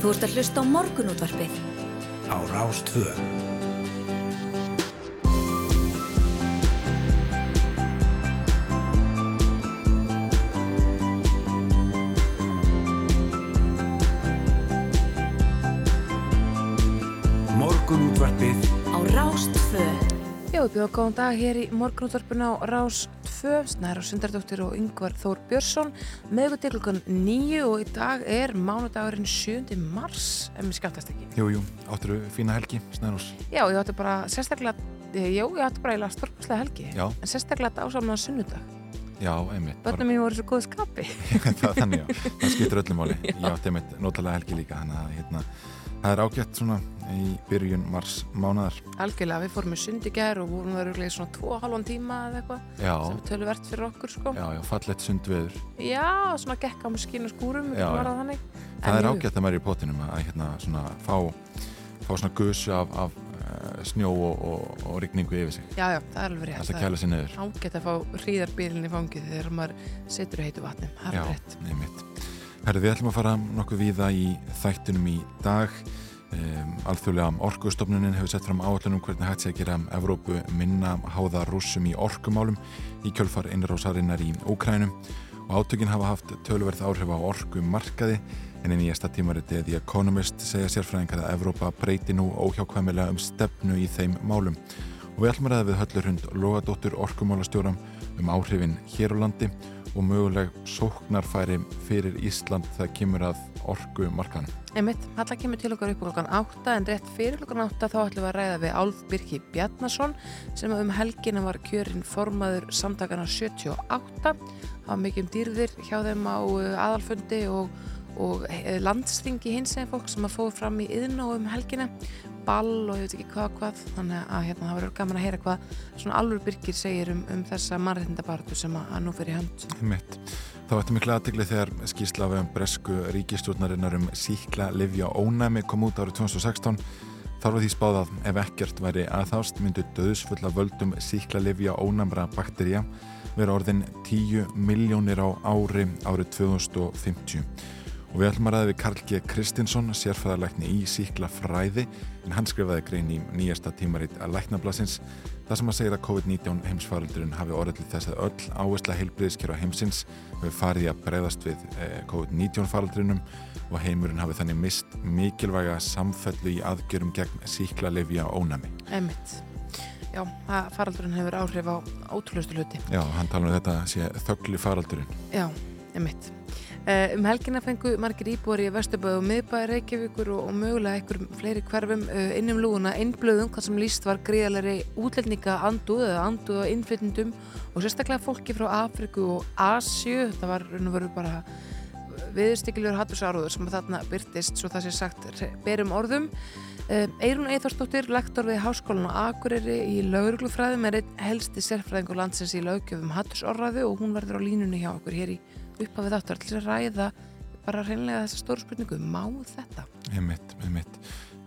Þú ert að hlusta á morgunútvarpið. Á Rástvö. Morgunútvarpið Á Rástvö. Já, við bjóðum góðan dag hér í morgunútvarpinu á Rás 2, Snæra Sundardóttir og Yngvar Þór Björnsson með ykkur til klukkan nýju og í dag er mánudagurinn 7. mars ef mér skjáttast ekki. Jú, jú, áttur fína helgi, Snærós. Já, ég átti bara sérstaklega, eh, jú, ég átti bara eiginlega storkoslega helgi, Já, en sérstaklega dásamlega sunnudag. já, einmitt. Bönnum mín voru svo góð skapi. þannig, já. Það skiptir öllum máli. Ég átti einmitt notalega helgi líka, þannig að hérna, það er ágætt svona í byrjun mars mánaðar. Algjörlega, við fórum í sundi gær og vorum í svona 2,5 tíma eða eitthvað sem er töluvert fyrir okkur, sko. já, já, fallett sundveður. Já, svona gekk á með skín og skúrum, Já, var það þannig. Það En er ágætt að maður er í potinum að hérna svona fá, fá svona gusu af, af uh, snjó og, og, og rigningu yfir sig. Já, já, það er alveg rétt. Það er kæla sig niður. ágætt að fá hríðarbílinn í fangið þegar maður setur í heitu vatni. Það Já, einmitt. Herðu, við ætlum að fara nokkuð víða í þættunum í dag. Um, alþjóðlega orkustofnunin hefur sett fram áallunum hvernig hægt sé að gera Evrópu minna háða rússum í orkumálum í kjölfar innrásarinnar í Úkrænum og átökin hafa haft tölverð áhrif á orkumarkaði en í nýjasta tímariti The Economist segja sérfræðingar að Evrópa breyti nú óhjákvæmilega um stefnu í þeim málum. Og við ætlum að ræða við höllur hund Lóadóttur orkumálastjóram um áhrifin hér á landi og möguleg sóknarfæri fyrir Ísland það kemur að orku markanum. Einmitt, Halla kemur til okkar upp klokkan 8 en rétt fyrir klokkan 8 þá ætlum við að ræða við Álf Birki Bjarnason sem um helgina var kjörinn formaður samtakana 78 það var mikið um dýrðir hjá þeim á uh, aðalfundi og, og eh, landstingi hins eða fólk sem að fóðu fram í yðn og um helgina ball og ég veit ekki hvað hvað þannig að hérna, það verður gaman að heyra hvað svona Álfur Birkir segir um, um þessa mannréttindabaratu sem að, að nú fyrir hönd Mitt. Það var eftir mikla aðtegli þegar skýrsla af um bresku ríkistjórnarinnar um síkla livja ónæmi kom út árið 2016. Þar var því spáð að ef ekkert væri aðhást myndu döðsfulla völdum síkla livja ónæmra bakterja vera orðin 10 miljónir á ári árið 2050. Og við ætlum að ræða við Karl G. Kristinsson, sérfæðarlækni í síkla fræði, en hann skrifaði grein í nýjasta tímarit að læknablasins, þar sem að segja að COVID-19 heimsfaraldurinn hafi orðið til þess að öll áhersla heilbriðiskjara heimsins við farið að breyðast við eh, COVID-19 faraldurinnum og heimurinn hafi þannig mist mikilvæga samfellu í aðgjörum gegn síkla lifja ónami. Einmitt. Já, það- faraldurinn hefur áhrif á ótrúlustu hluti. Já, hann tala um þetta sé þöggli faraldurinn. Já, einmitt. Uh, um helgina fengu margir íbúar í Vesturböðu og miðbæði Reykjavíkur og, og mögulega einhverjum fleiri hverfum uh, innum lúguna innblöðum hvað sem líst var gríðalegri útlendinga anduð eða anduð á innflytjendum og sérstaklega fólki frá Afriku og Asju. Það var raun og veru bara viðstikilur hattusáruður sem þarna byrtist svo það sé sagt berum orðum. Eirún Eithvarsdóttir, lektor við Háskólan á Akureyri í lauruglufræðum er einn helsti sérfræðingur landsins í laugjöfum hattusorraðu og hún verður á línunni hjá okkur hér í upphafið áttur til að ræða bara hreinlega þessa stóru spurningu má þetta? Einmitt, einmitt.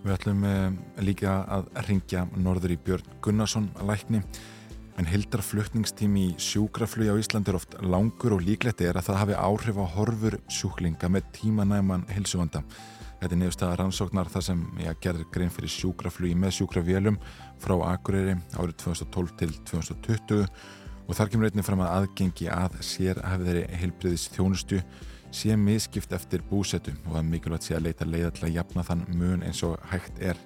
Við ætlum um, líka að ringja norður í Björn Gunnarsson lækni en hildar flutningstími í sjúkraflugi á Íslandi er oft langur og líklegt er að það hafi áhrif á horfur sjúklinga með tímanæman hilsuvanda. Þetta er nefnstæða rannsóknar þar sem ég gerði grein fyrir sjúkraflugi með sjúkrafélum frá Akureyri árið 2012 til 2020 og þar kemur einnig fram að aðgengi að sér hafi þeirri heilbriðis þjónustu sé miskipt eftir búsetu og að mikilvægt sé að leita leiða til að jafna þann mun eins og hægt er.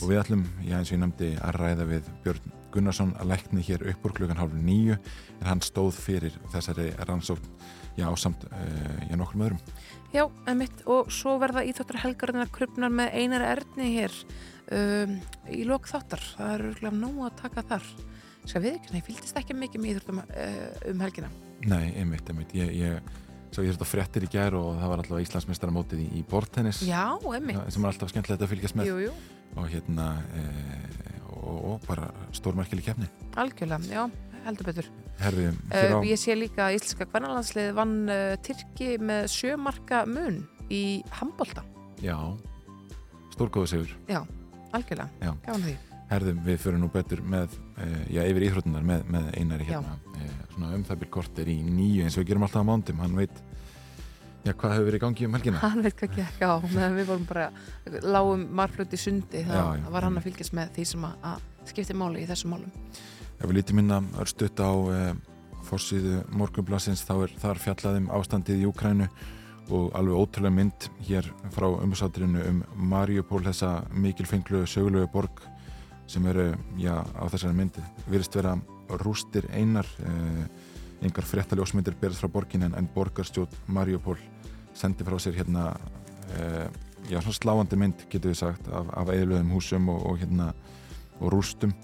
Og við ætlum, já eins og ég nefndi að ræða við Björn Gunnarsson að lækni hér upp úr klukkan hálf nýju en hann stóð fyrir þessari rannsókn já ásamt uh, já nokkur öðrum. Já, emitt og svo verða íþjóttur helgarinn að krupnar með einar erni hér um, í lok þáttar. Það er örgulega nóg að taka þar skal við ekki, nei, fylgdist ekki mikið með íþjóttum uh, um helgina. Nei, einmitt, einmitt, ég, ég svo ég þetta fréttir í gær og það var alltaf Íslandsmeistaramótið í, í bortennis Já, emitt, sem er alltaf skemmtilegt að fylgjast með. Jú, jú, og hérna e, og, og bara stórmerkileg kefni algjörlega, já, heldur betur. Hér á uh, Ég sé líka að Íslenska kvennalandsliði vann uh, Tyrki með sjömarka mun í handbolta, Já, stórgóðu sigur. Já, algjörlega. Gáðan því Herðum, við fyrir nú betur með, uh, já, yfir íþrótunar með, með einari hérna, uh, svona um það byrj korter í nýju eins og við gerum alltaf á mándum, hann veit Já, hvað hefur verið í gangi um helgina? Hann veit hvað gekk á, meðan við vorum bara lágum marflöti sundi, þá Já, já. var hann að fylgjast með því sem að, að skipti máli í þessum málum. Ef við lítum minna örstutt á e, fórsýðu morgunblassins þá er þar fjallaðum ástandið í Úkrænu og alveg ótrúlega mynd hér frá umsátrinu um Mariupol þessa mikilfenglu sögulegu borg sem eru, já, á þessari myndi virðist vera rústir einar e, einhver fréttaljósmyndir berðast frá borgin en, en borgarstjótt Mariupol sendi frá sér hérna e, já, svona sláandi mynd getur við sagt af, af eðluðum húsum og, og hérna og rústum.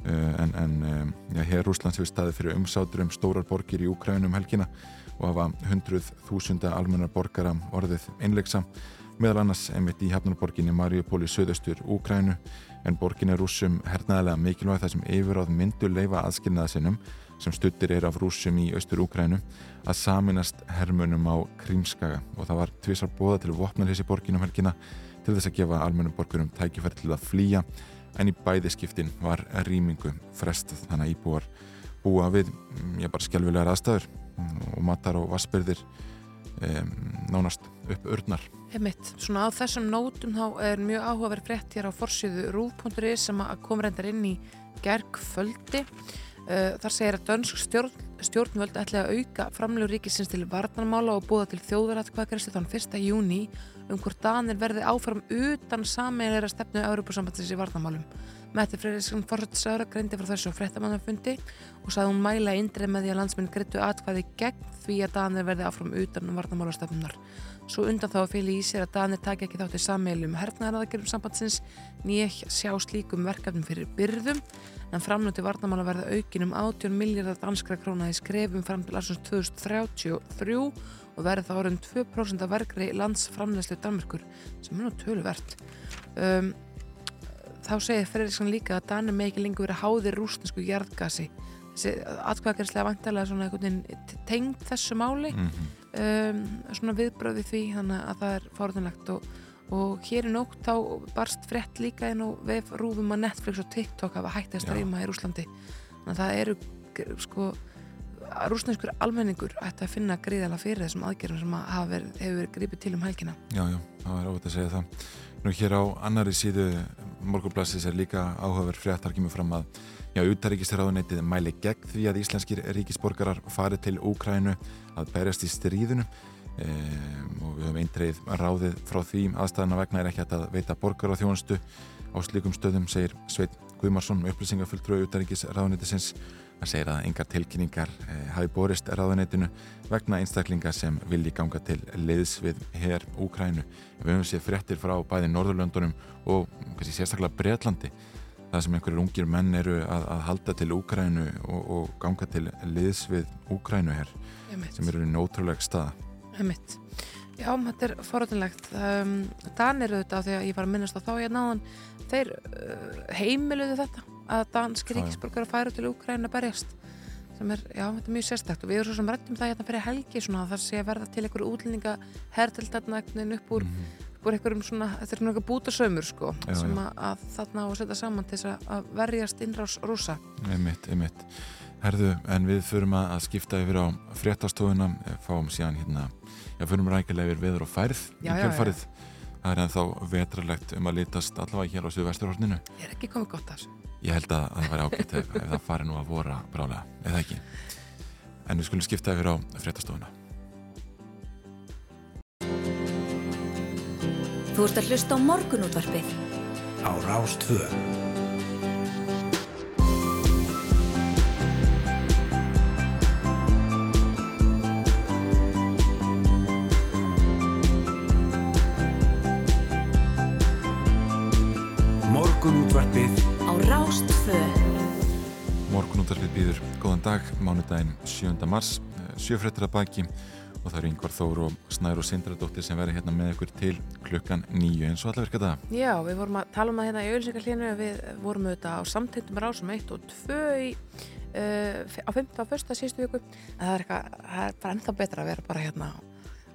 Uh, en, en um, já, hér Rúslands hefur staðið fyrir umsátur um stórar borgir í Úkrænum helgina og hafa hundruð þúsunda almennar borgara orðið einleiksa meðal annars einmitt í hefnarborginni Mariupol í söðaustur Úkrænu en borgin er rúsum hernaðilega mikilvæg þar sem yfiráð myndu leifa aðskilnaða sinnum sem stuttir er af rúsum í austur Úkrænu að saminast hermunum á Krímskaga. Og það var tvísar bóða til vopnarhys í borginum helgina til þess að gefa almennum borgurum tækifæri til að flýja en í bæði skiptin var rýmingu frestað þannig að íbúar búa við ég bara skjálfilegar aðstæður og matar og vassbyrðir um, nánast upp urnar Heimitt, svona á þessum nótum þá er mjög áhugaverð frétt hér á forsýðu rúf.is sem kom reyndar inn í gergföldi. Uh, þar segir að dönsk stjórn, stjórnvöld ætla að auka framlegu ríkisins til varnarmála og búða til þjóðuratkvæðgræslu þann 1. júni um hvort Danir verði áfram utan sameiginleira stefnu Európa-sambandsins í varnarmálum. Mætti Freyríksson forrættisraður greindi frá þessu fréttamannafundi og sagði hún mæla indrið með því að landsmenn greitu atkvæði gegn því að Danir verði áfram utan um varnarmálastefnunar. Svo undan þá að fylgi í sér að Danir taki ekki þátt í sammeilum hernaðaraðgerum sambandsins nýja sjá slíkum verkefnum fyrir byrðum en framnöndi varnamála verða aukin um 18 miljardar danskra króna í skrefum fram til aðsons 2033 og verða þá orðin 2% af verkri landsframlegslu Danmörkur sem er nú töluvert. Um, þá segir Fredriksson líka að Danir með ekki lengur verið háðir rúsnesku jarðgasi. Þessi atkvæðagjörðslega vantarlega svona einhvern veginn tengd þessu máli. Mm -hmm. um, svona viðbröði því þannig að það er fórðunlegt og, og hér í nótt þá barst frett líka inn og við rúfum að Netflix og TikTok hafa hægt að streyma í Rúslandi þannig að það eru sko rúsneskur almenningur ætti að finna gríðala fyrir þessum aðgerðum sem að verið, hefur verið grípið til um helgina. Já, já, það er óvægt að segja það. Nú hér á annari síðu morgunblassis er líka áhugaverð fréttar kemur fram að Já, utaríkisraðunetið mæli gegn því að íslenskir ríkisborgarar fari til Úkrænu að berjast í stríðinu. Um, og við höfum eintreið ráðið frá því. Aðstæðana vegna er ekki að veita borgar á þjónustu á slíkum stöðum, segir Sveit Guðmarsson upplýsingafulltrúi utaríkisraðunetisins að segir að engar tilkynningar eh, hafi borist ráðunetinu vegna einstaklinga sem vilji ganga til leiðs við hér Úkrænu. Við höfum séð fréttir frá bæði Norðurlöndunum og sérstaklega Breitlandi það sem einhverjir ungir menn eru að, að halda til Úkrænu og, og ganga til liðs við Úkrænu hér sem eru í nótrúleg stað Einmitt. Já, þetta er forrættinlegt um, Danir auðvitað, því að ég var að minnast á þá ég náðan, þeir uh, heimiluðu þetta að danski ríkisborgar færu til Úkræn að berjast sem er, já, þetta er mjög sérstakt. Og við erum svo sem rættum það hérna fyrir helgi svona að það sé að verða til einhverju útlendinga hertildarnæknin upp úr Mhm. upp úr einhverjum svona, þetta er svona eitthvað bútasaumur sko, Já, sem já. að, þarna á að setja saman til þess að- verjast innrás rúsa. einmitt, einmitt. Herðu, en við förum að skipta yfir á fréttastofuna, eh, fáum síðan hérna, já, förum rækilega yfir veður og færð Já, í já, kjölfarið. það er ennþá vetralegt um að litast allavega hér á Suðvesturhorninu. Ég er ekki komið gott af þessu. ég held að það væri ágætt ef, ef það fari nú að vora brálega, eða ekki? En við skulum skipta yfir á fréttastofuna Þú ert að hlusta á morgunútvarpið á Rástvö. Morgunútvarpið á Rástvö. Morgunúttarfið býður góðan dag, mánudaginn 7. mars, sjöfrættir að baki og það eru yngvar Þór og Snær og Sindradóttir sem verður hérna með ykkur til klukkan nýju eins og allar virka það. Já, við vorum að tala um það hérna í auðvilsingarlínu við vorum auðvitað á samtengtum rásum 1 og 2 í, uh, á 15. og 1. síðustu viku en það er, eitthvað, það er bara ennþá betra að vera bara hérna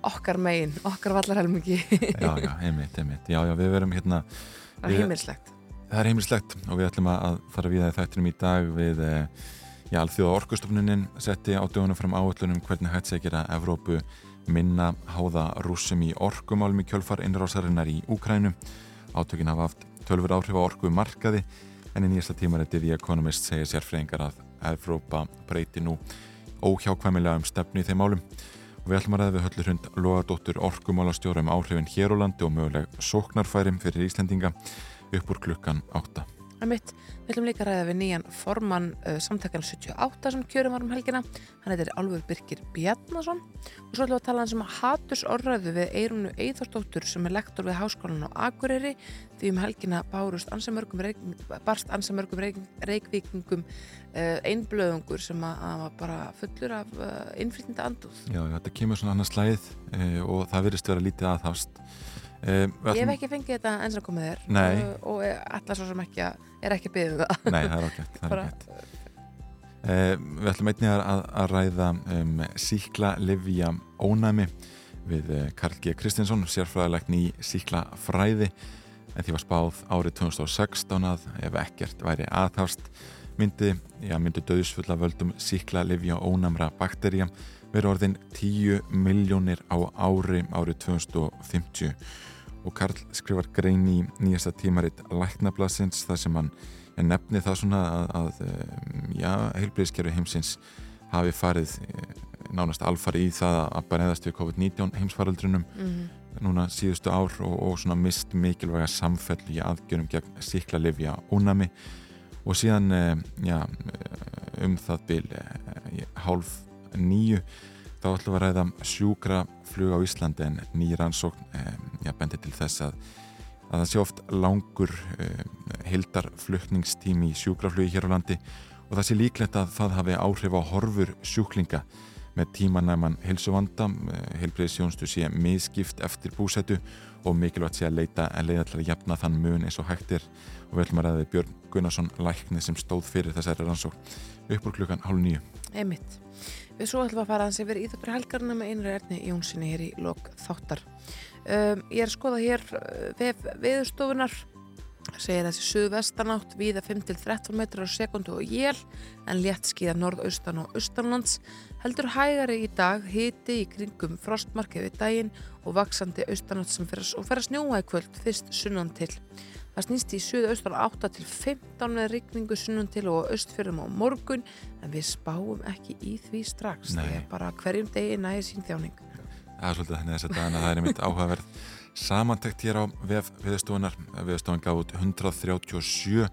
okkar megin, okkar vallarhelmingi Já, já, einmitt, einmitt. Já, já, við verum hérna, það er heimilslegt það er heimilislegt og við ætlum að fara við að þættinum í dag við, eh, já, alþjóða orkustofnunin setti á dögunum fram áallunum hvernig hægt sé að Evrópu minna háða rúsum í orkumálum í kjölfar innrásarinnar í Úkrænu. Átökin hafa haft tölfur áhrif á orku markaði en í nýjasta tímarætti The Economist segir sérfræðingar að Evrópa breyti nú óhjákvæmilega um stefni í þeim málum og við ætlum að ræða við höllur hund Lóadóttur orkumálastjóra um áhrifin hér á landi og möguleg sóknarfærim fyrir Íslendinga upp úr klukkan 8. Mitt, við ætlum líka að ræða við nýjan formann uh, samtakana 78 sem kjörum var um helgina. Hann heitir Alfur Birkir Bjarnason. Og svo ætlum við að tala hans um haturs orðræðu við Eirunu Eithardóttur sem er lektor við Háskólan á Akureyri. Því um helgina barst ansamörgum reik, reikvíkingum uh, einblöðungur sem að, að var bara fullur af uh, innflytnda anduð. Já, þetta kemur svona annars slæðið uh, og það verist vera lítið aðhafst Um, ég hef ekki fengið þetta eins og komið þér Nei. og allar svo sem ekki að, er ekki byggðið um það Nei, það er ágætt, er. Uh, Við ætlum einnig að, að ræða um, síkla livja ónæmi við uh, Karl G. Kristinsson sérfræðilegn í síkla fræði en því var spáð árið 2016 að ef ekkert væri aðhafst myndi, já, myndi döðsfulla völdum síkla livja ónæmra bakterja verið orðin 10 miljónir á ári árið 2050 og Karl skrifar grein í nýjasta tímaritt Læknablasins þar sem hann nefni það svona að, að já, heilbreyðskerfi heimsins hafi farið nánast alfari í það að bara eðast við COVID-19 heimsfaraldrunum mm -hmm. núna síðustu ár og, og svona mist mikilvæga samfell í aðgjörum gegn síkla livja ónami og síðan já, um það byl hálf nýju þá ætlum við að ræða sjúkraflug á Íslandi en nýjir ansókn já, bendir til þess að, að það sé oft langur hildarflutningstími í sjúkraflugi hér á landi og það sé líklegt að það hafi áhrif á horfur sjúklinga með tímanæman hilsuvanda, heilbreyðsjónstu sé miskipt eftir búsetu og mikilvægt sé að leita að leiða til að jafna þann mun eins og hægtir og við ætlum að ræða Björn Gunnarsson lækni sem stóð fyrir þessari rannsók upp úr klukkan hálf nýju. Einmitt. Við svo ætlum að fara að hans yfir íþöpur helgarna með einri erni Jónssoni hér í lok þáttar. Um, ég er að skoða hér við, viðstofunar segir þessi suðvestanátt viða 5-13 metrar á sekundu og jél en létt skíða norðaustan og austanlands heldur hægari í dag hiti í kringum frostmarkið við daginn og vaksandi austanátt sem fer að snjóa í kvöld fyrst sunnan til það snýst í suðaustan 8 til 15 með rigningu sunnan til og austfjörðum á morgun en við spáum ekki í því strax. Það er bara hverjum degi nægir sín þjáning. Það er svolítið þannig að dana það er mitt áhugaverð samantekt hér á vef viðstofunar viðstofan gaf út 137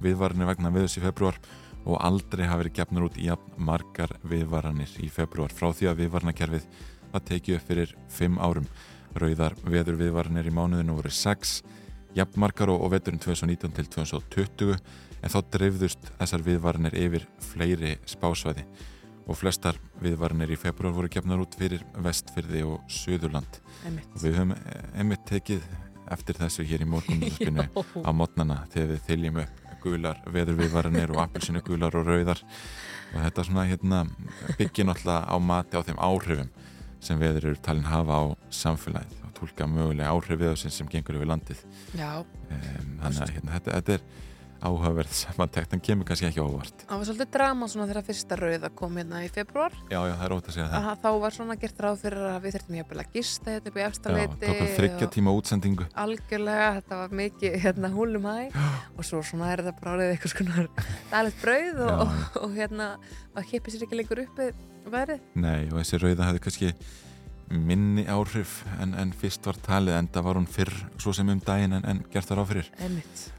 viðvaranir vegna viðs í februar og aldrei hafi verið gefnur út í jafn margar viðvaranir í februar frá því að viðvaranakerfið var tekið upp fyrir 5 árum. Rauðar veður viðvaranir í mánuðinu voru 6 jafn margar og, og veturinn 2019 til 2020 en þá dreifðust þessar viðvaranir yfir fleiri spásvæði. Og flestar viðvaranir í februar voru gefnar út fyrir vestfyrði og söðurland og við höfum einmitt tekið eftir þessu hér í morgunumspinu á mótnana þegar við þyljum upp gular veður viðvaranir og appelsinu gular og rauðar. Og þetta svona hérna, byggir náttúrulega á mati á þeim áhrifum sem veður eru talin hafa á samfélagið og tólka mögulega áhrif við þessum sem gengur yfir landið. Um, þannig að hérna, þetta, þetta er áhugaverð samantækt en kemur kannski ekki óvart. Það var svolítið drama svona þegar fyrsta rauða kom hérna í februar Já, já, það er ótt að segja það. Aha, Þá var svona gert ráð fyrir að við þurftum hjá að gista hérna upp í efstaleiti Já, tókum þryggja tíma útsendingu. Algjörlega, þetta var mikið hérna húlum hæg og svo svona er þetta bara árið eitthvað svona dælit brauð og, og, og hérna að hippi sér ekki lengur uppi verið? Nei, og þessi rauða hefði kannski minni áhrif en, en fyrst var talið en það var hún fyrr svo sem um daginn en, en gert það ráfyrir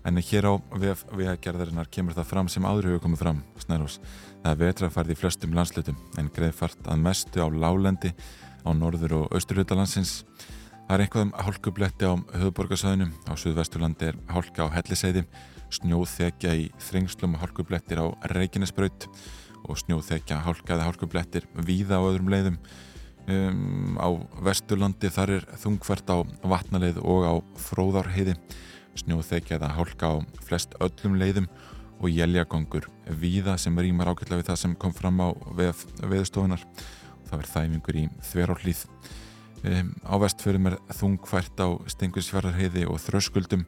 en hér á veðgerðarinnar kemur það fram sem áður hefur komið fram snærós. það er vetrafarð í flestum landslutum en greiðfart að mestu á lálendi á norður og austurhjóðalansins það er einhvað um hálkubletti á höfuborgarsöðunum á Suðvesturlandi er hálka á helliseiði snjóþekja í þringslum hálkublettir á Reykjanesbraut og snjóþekja hálkaði hálkublettir víða á öðrum leiðum. Um, á Vesturlandi þar er þungfært á vatnaleið og á fróðarheiði snjóþekja eða hálka á flest öllum leiðum og jæljagongur víða sem rýmar ákveðlega við það sem kom fram á veð, veðstofunar það verður þæfingur í þverjárlýð um, á vestförum er þungfært á stengusfjörðarheiði og þröskuldum.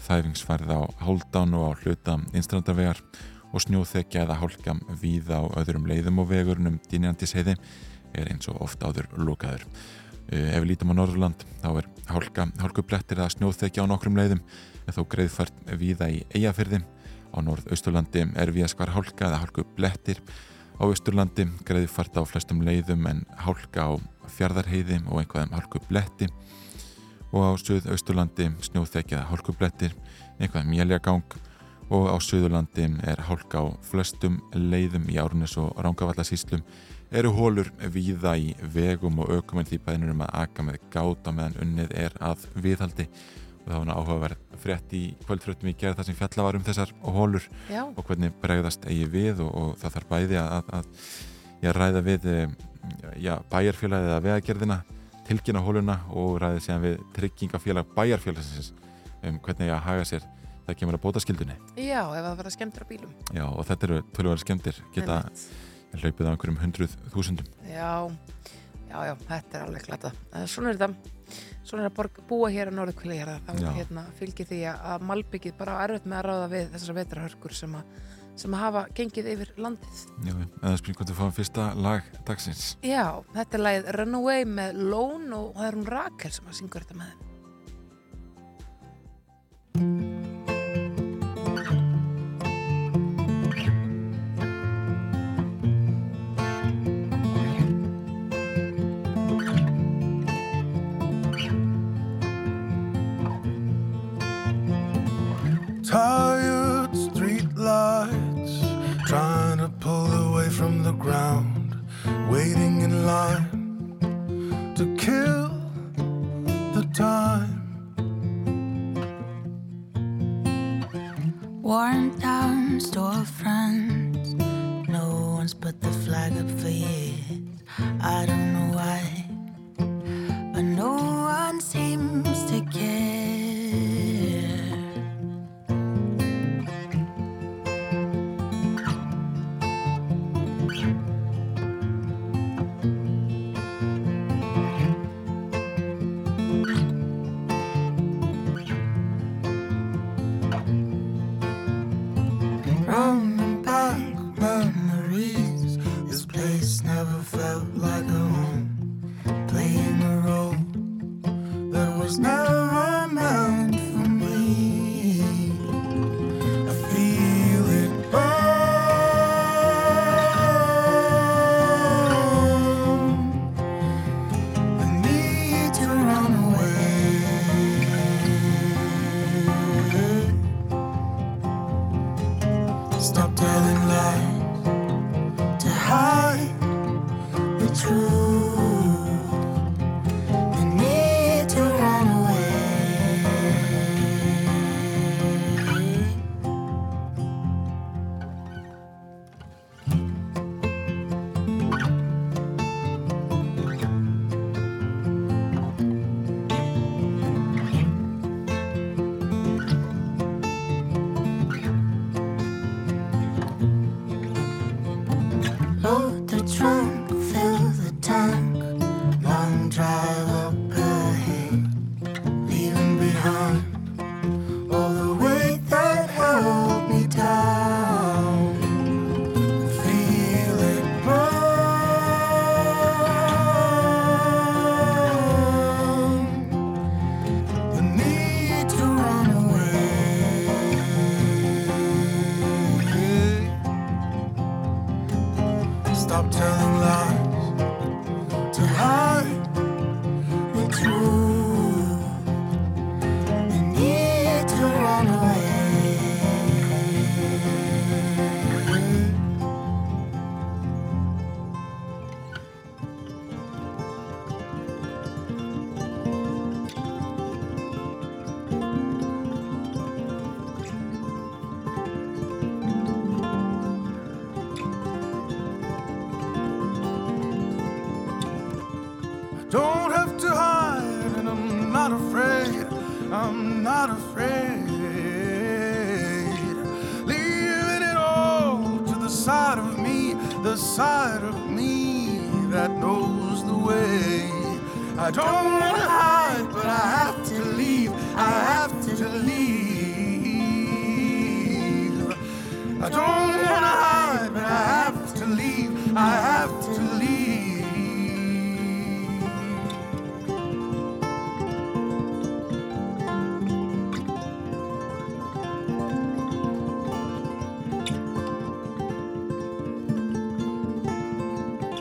Þæfingsfærð á háldan og á hluta innstrandarvegar og snjóþekja eða hálka víða á öðrum leiðum og vegurnum dýnjandisheiði er eins og ofta áður lokaður. Uh, ef við lítum á Norðurland þá er hálka, hálkublettir að snjóþekja á nokkrum leiðum en þó greiðfært viða í eigafyrði. Á norð-austurlandi er við að skvar hálka eða hálkublettir. Á austurlandi greiðfært á flestum leiðum en hálka á fjardarheiði og einhverjum hálkubletti og á söð-austurlandi snjóþekja hálkublettir, einhverjum mjöljagang og á söðurlandi er hálka á flestum leiðum í Árnes og Rángavallasíslum eru hólur víða í vegum og ökum en því bæðinur um að aka með gáta meðan unnið er að viðhaldi og það var áhugaverð frétt í kvöldfröttum í gerð þar sem fjalla var um þessar hólur Já. og hvernig bregðast eigi við og, og það þarf bæði að, að, að já, ræða við já, bæjarfélagið eða vegagerðina tilkynna hóluna og ræðið séðan við tryggingafélag bæjarfélagsins um hvernig að haga sér það kemur að bóta skildunni Já, ef það verða skemmtur á bílum. Já, og þetta eru tölvara skemmtir geta hlaupið á einhverjum hundruð þúsundum Já, já, já, þetta er alveg glata. Svona er þetta, svona er að búa hér á Norðurkvili hér, þá hérna, fylgir því að, að Malbyggið bara erfitt með að ráða við þessar vetrahörkur sem, að, sem að hafa gengið yfir landið. Já, eða spyrir hvort við fáum fyrsta lag dagsins Já, þetta er lagið Runaway með Lone og það er hún Rakel sem að syngur þetta með þeim. Tired street lights, trying to pull away from the ground,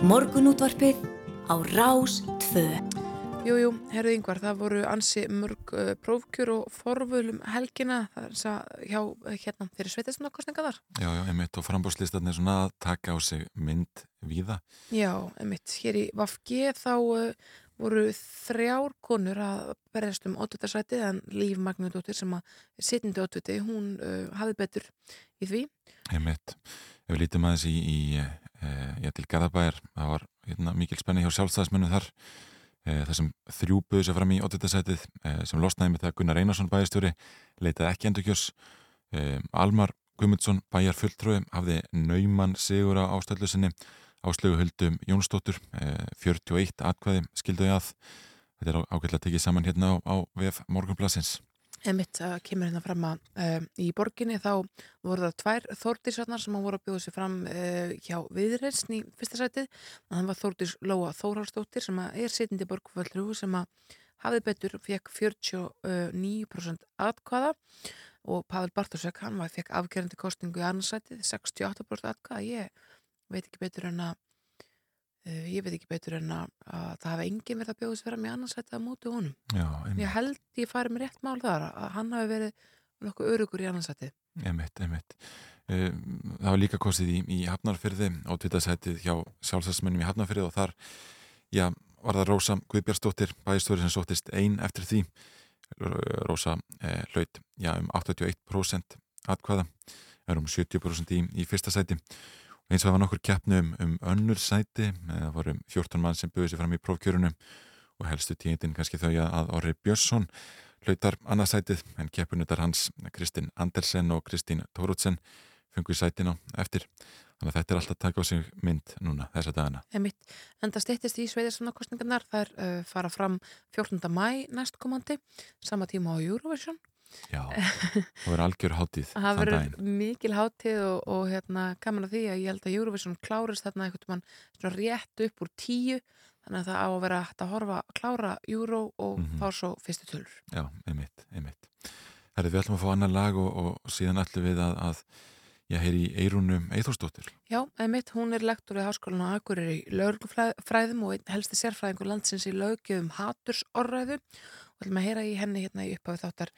Morgunútvarpið á Rás 2. Jújú, herðu yngvar, það voru ansi mörg uh, prófkjör og forvölum helgina það er hjá hérna fyrir sveitismannakostninga þar. Já, já, einmitt og frambúrslistarnir svona að taka á sig mynd víða. Já, einmitt, hér í Vafgi þá uh, voru þrjár konur að berjast um ótvitaðsætið en Líf Magnudóttir sem að sitindi ótviti, hún uh, hafði betur í því. Einmitt, ef við lítum aðeins í, í uh, já, til Garðabæjar, það var hérna, mikil spenni hjá sjálfstæðismennu þar. Eh, þessum þrjú buðu sér fram í 8. setið eh, sem losnaði með það Gunnar Einarsson bæjarstjóri leitaði ekki endurkjörs. Eh, Almar Gumundsson bæjar fulltrúi hafði nauman sigur á ástöldlu sinni. Áslögu höldum Jónsdóttur 41 atkvæði skilduði að. Þetta er ágætilega tekið saman hérna á, á VF Morgunplassins Emitt kemur hérna fram að uh, í borginni þá voru það tvær þórtísarnar sem voru að bjóða sér fram uh, hjá viðreysn í fyrsta sætið. Þannig var þórtís Lóa Þórhalsdóttir sem er sitindi borgföldru sem hafið betur fekk 49% atkvaða og Pavel Bartosek hann var fekk afgerandi kostingu í annarsætið 68% atkvaða ég veit ekki betur en að ég veit ekki betur en að, að það hafa enginn verið að bjóðast vera með annarsætti að móti honum. Já, ég held ég farið með rétt mál þar að hann hafi verið nokkuð örugur í annarsætti. Emitt, emitt. Uh, það var líka kostið í, í Hafnarfyrði, átvitaðsætið hjá sjálfsætsmennum í Hafnarfyrði og þar, já, var það Rósa Guðbjörnsdóttir, bæðistóri sem sóttist einn eftir því. Rósa eh, hlaut, já, um 81% atkvæða, er um 70% í, í fyrsta sæti eins og það var nokkur keppnu um, um önnur sæti, það voru 14 mann sem buðið sér fram í prófkjörunum og helstu tíðin kannski þau að Orri Björnsson hlautar annarsætið en keppunutar hans Kristinn Andersen og Kristín Tórótsen fungu í sætin á eftir þannig að þetta er alltaf taka á sig mynd núna þessa dagana. En það stýttist í sveiðarsamnakostningarnar, það er uh, fara fram 14. mæ næstkomandi sama tíma á Eurovision Já, það verður algjör hátíð Það verður mikil hátíð og, og hérna, gaman að því að ég held að Eurovision klárist þarna eitthvað mann rétt upp úr tíu þannig að það á að vera hægt að horfa klára Euro og mm -hmm. fá svo fyrstu tölur. Já, einmitt, einmitt. Herri, við ætlum að fá annar lag og, og síðan ætlum við að, að ég heyri í Eirunum Eithórsdóttir Já, einmitt, hún er lektor í háskólan og akkurir í lögfræðum og helsti sérfræðingur landsins í lögjöfum hatursorræðu og ætlum að heyra í henni hérna í upphafi þáttar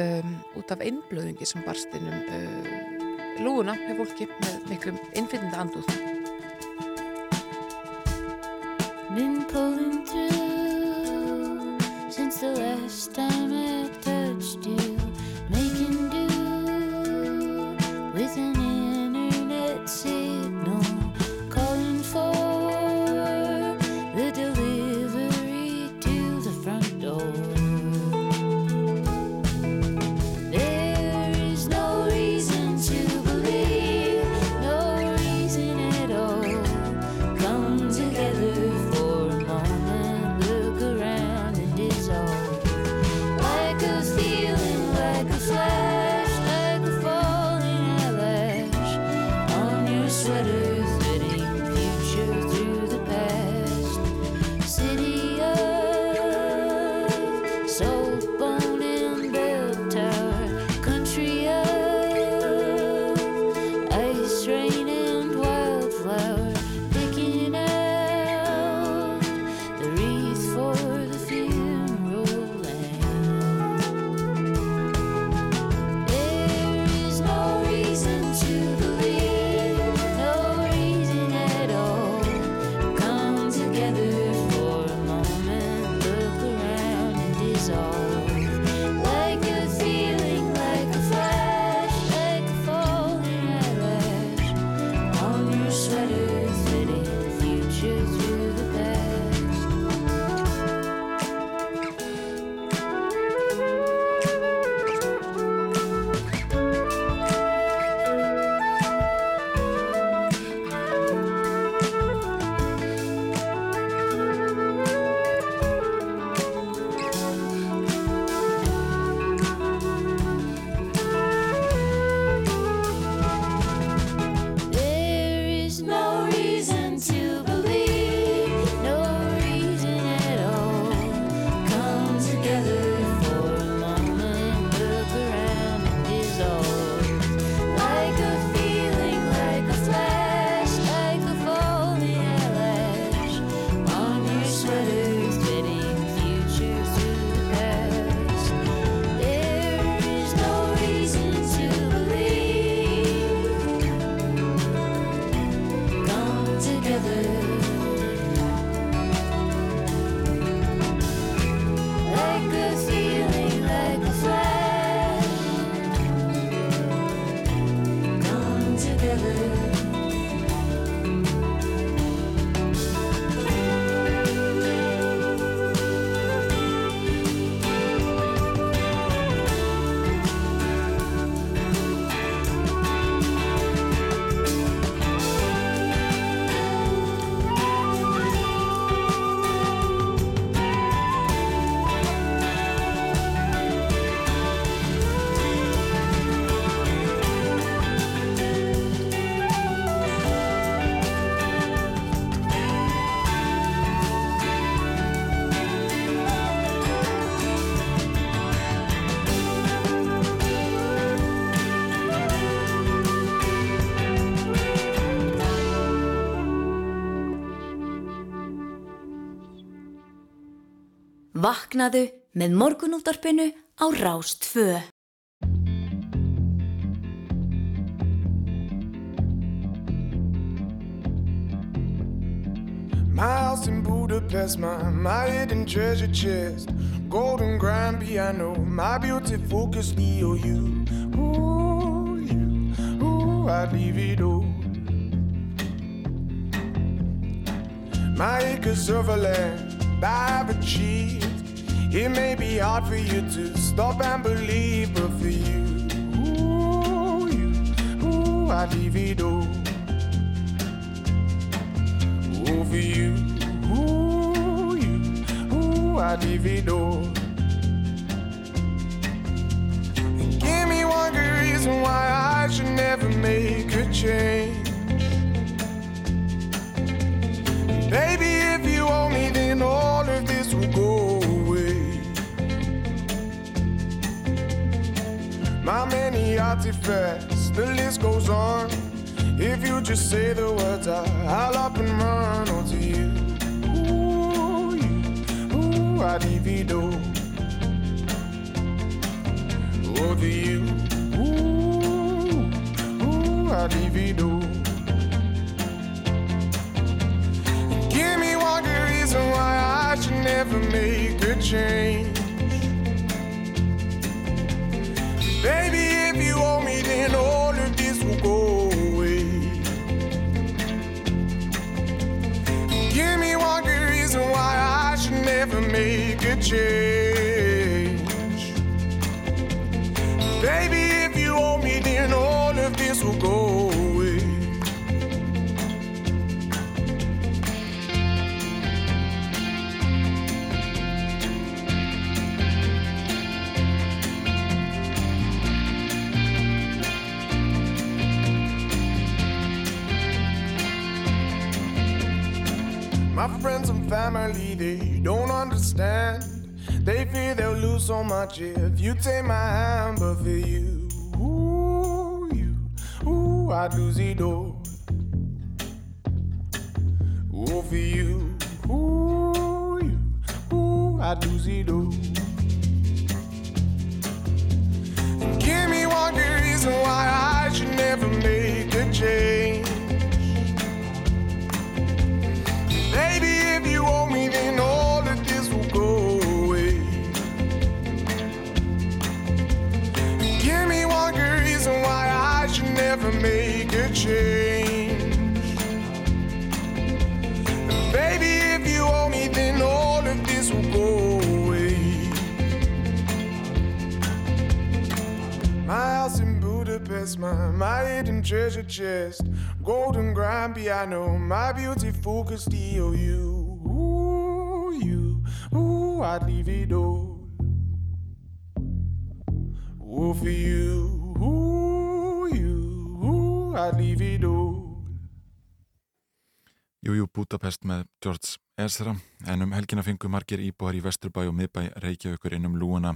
um, út af einblöðingi sem barst inn um uh, lúuna með fólki með miklum innflytjanda andúð Been pulling through since the last time I touched you Vaknaðu með morgunúldarpinu á Rás 2. My house in Budapest, my, my hidden treasure chest, golden grand piano, my beauty focus EOU. Ooh, you, ooh, I'd leave it all. My acres of land I've achieved. It may be hard for you to stop and believe, but for you, ooh, you, ooh, I'd leave it all. Ooh, for you, ooh, you, ooh, I'd leave it all. And give me one good reason why I should never make a change. Baby, if you owe me, then all of this will go My many artifacts, the list goes on. If you just say the words, I'll up and run onto you. Ooh, you, ooh, I divido. Over you, ooh, ooh, I divido. Give me one good reason why I should never make a change. Then all of this will go away. Give me one good reason why I should never make a change. Understand. They fear they'll lose so much if you take my hand, but for you, ooh, you, ooh, I'd lose it all. Ooh, for you, ooh, you, ooh, I'd lose it all. Budapest, my, my hidden treasure chest, golden grand piano, my beauty focused EOU. Ooh, you, ooh, I'd leave it all. Ooh, for you, ooh, you, ooh, I'd leave it all. Jújú Budapest með George Ezra en um helgina fengu margir íbúar í Vesturbæ og miðbæ Reykjavíkur innum lúuna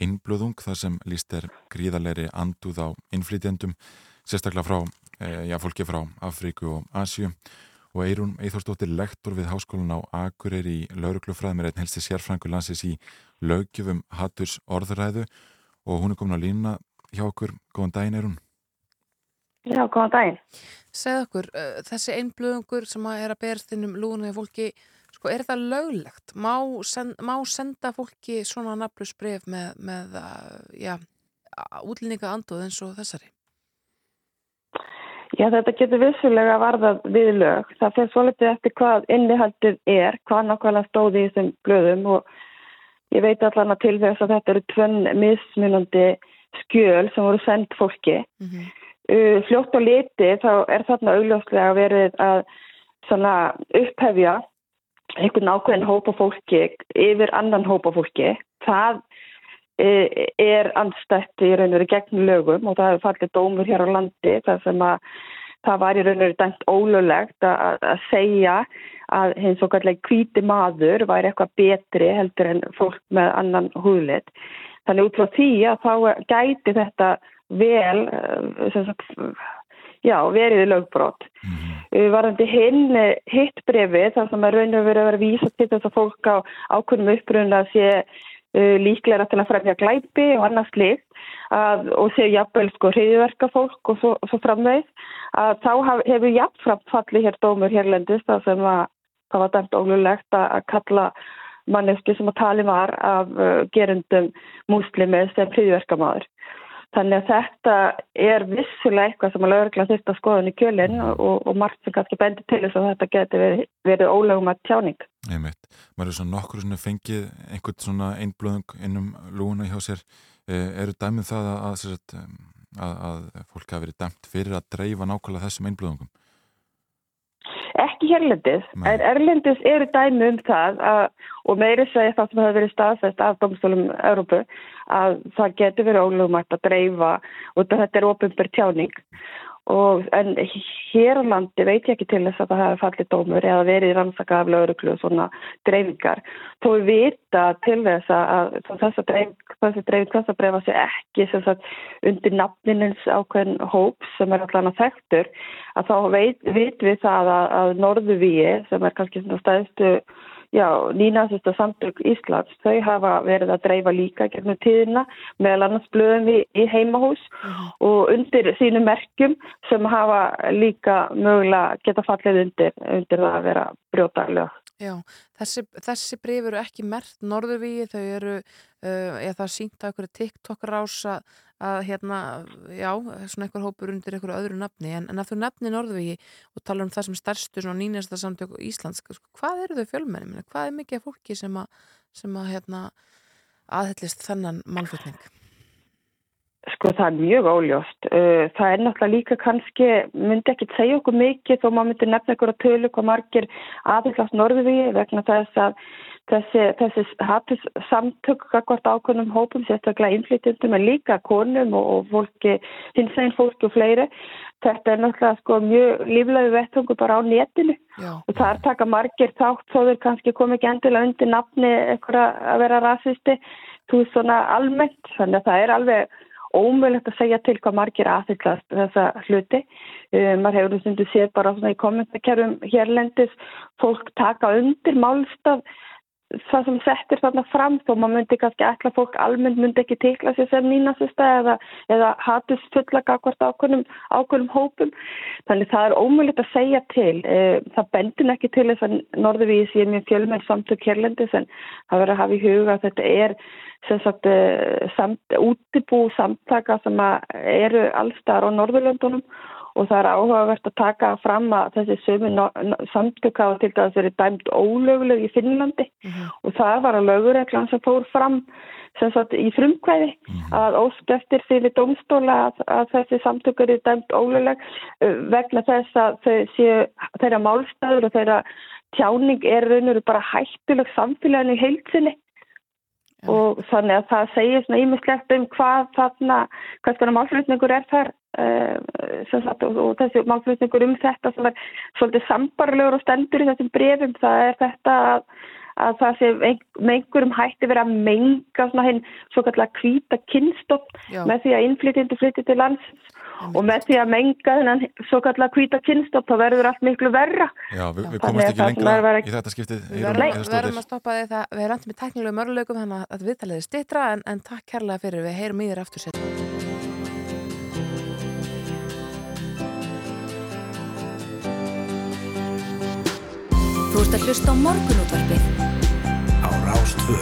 einblöðung þar sem líst er gríðarleiri anduð á innflytjendum sérstaklega frá, e, já, fólki frá Afríku og Asju og Eirún Eithórsdóttir lektor við háskólan á Akureyri í lauruglufræðum er einn helsti sérfrængur landsins í löggjöfum Hatturs orðræðu og hún er komin á línuna hjá okkur, góðan daginn Eirún Já, góðan daginn. Segð okkur, uh, þessi einblöðungur sem að er að berst innum lúna í fólki, sko, er það löglegt? Má, sen, má senda fólki svona nafnlust bref með, með uh, já, útlýninga anduð eins og þessari? Já, þetta getur vissulega varðað við lög. Það fyrir svolítið eftir hvað innihaldið er, hvað nákvæmlega stóði í þessum blöðum og ég veit allan að til þess að þetta eru tvönn mismunandi skjöl sem voru sendt fólki. Mm -hmm. Uh, fljótt og liti þá er þarna augljóslega verið að upphefja einhvern ákveðin hópa fólki yfir annan hópa fólki. Það uh, er anstætt í raun og veru gegn lögum og það hefur fallið dómur hér á landi þar sem að það var í raun og veru dæmt ólulegt að, að segja að hins og kallega kvíti maður væri eitthvað betri heldur en fólk með annan húðlit. Þannig út frá því að þá gæti þetta vel sagt, já, verið lögbrot. Uh, Varandi hinn, eh, hitt brefi, þar sem er raun og verið að vera vísa til þess að fólk á ákveðnum uppruna sé uh, líklega til að fremja glæpi og annars líkt að, og sé jafnvel sko hriðverka fólk og svo, svo framvegð að þá haf, hefur jafnframt fallið hér dómur hérlendist það sem að það var dæmt ólulegt að, að kalla manneski sem að tali var af uh, gerundum múslimi sem hriðverkamaður. Þannig að þetta er vissulega eitthvað sem að lögregla þurft að skoða í kjölinn og, og margt sem kannski bendir til þess að þetta geti verið, verið ólögum að tjáning. Einmitt. Maður er svona nokkur svona fengið einhvern svona einblöðung innum lúuna hjá sér. Eh, eru dæmið það að, að, að, að fólk hafi verið dæmt fyrir að dreifa nákvæmlega þessum einblöðungum? Ekki hérlendis, Nei. en erlendis eru dæmi um það að, og meiri segja það sem hefur verið staðfest af domstólum Európu að það getur verið ólögumætt að dreifa og þetta er ofinbær tjáning og en hér á landi veit ég ekki til þess að það hafi fallið dómur eða verið rannsaka af lauruglu og svona dreifingar. Þó við vita til þess að þess að þessi dreifing þess að breifa sig ekki sagt, undir nafninins ákveðin hóp sem er allan að þekktur að þá veit, veit við það að, að Norðuvíi sem er kannski stæðstu Já, nýnasista samtök Íslands, þau hafa verið að dreifa líka gegnum tíðina meðal annars blöðum við í heimahús og undir sínum merkjum sem hafa líka mögulega geta fallið undir, undir það að vera brjóta lög. Já, þessi, þessi breyf eru ekki mert norðurvíi, þau eru, uh, eða það sínt að einhverju TikTok rása að hérna, já, svona einhver hópur undir einhverju öðru nafni, en, en að þú nefni norðurvíi og tala um það sem stærstu svona nýnasta samtök Íslands, sko, hvað eru þau fjölmenni, hvað er mikið fólki sem að, sem að hérna, aðhyllist þennan málflutning? Sko það er mjög óljóst. Uh, Það er náttúrulega líka kannski, myndi ekki segja okkur mikið þó maður myndi nefna ykkur að tölu hvað margir aðeins norðuvíi vegna þess að þessi, þessi hattus samtök hvort ákveðnum hópum, sérstaklega innflytjendum en líka konum og, og fólki, hins veginn fólki og fleiri. Þetta er náttúrulega sko mjög líflegu vettungu bara á netinu Já, og það er taka margir þátt þó þeir kannski komi ekki endilega undir nafni eitthvað að vera rasisti, þú veist svona almennt, þannig að það er alveg ómögulegt að segja til hvað margir aðhyllast þessa hluti. Um, maður hefur stundu séð bara svona í kommentarkerfum hérlendis fólk taka undir málstaf það sem settir þarna fram þó maður myndi kannski ætla fólk almennt myndi ekki tikla sér sem nýnasista eða, eða hatus fulla gagvart ákveðnum, ákveðnum hópum. Þannig það er ómögulegt að segja til. Eh, Það bendur ekki til þess að Norðurvísi er mjög fjölmenn samtök hérlendis en það verður að hafa í huga að þetta er sagt eh, samt, útibú samtaka sem eru allstar á Norðurlöndunum og það er áhugavert að taka fram að þessi sömu samtök hafa til dæmis verið dæmt ólöguleg í Finnlandi. Og það var að lögureglan sem fór fram sem sagt í frumkvæði að ósk eftir því við dómstóla að, að þessi samtök eru dæmt ólöguleg uh, vegna þess að þau séu þeirra málstæður og þeirra tjáning er raun og veru bara hættuleg samfélaginu í heilsinni og þannig að það segir svona ímislegt um hvað þarna, hvað svona málflutningur er þar sagt, og, og þessi málflutningur um þetta sem er svolítið sambarlegur og stendur í þessum brefum, það er þetta að, að það sé ein, með einhverjum hætti verið að menga svona hinn svo kallar kvíta kynstopp með því að innflytjandi flytti til lands og með því að menga þennan svo kallar kvíta kynstopp þá verður allt miklu verra. Já, við, við komumst ekki sem lengra er verið- í þetta skiptið. Við verðum, að stoppa því það. Við erum með teknilegum örluleikum þannig að viðtalið er stittra en, en takk kærlega fyrir. Við heyrum í þér aftur sér. Þú ert að hlusta á morgunútvarpið. Á Rástvö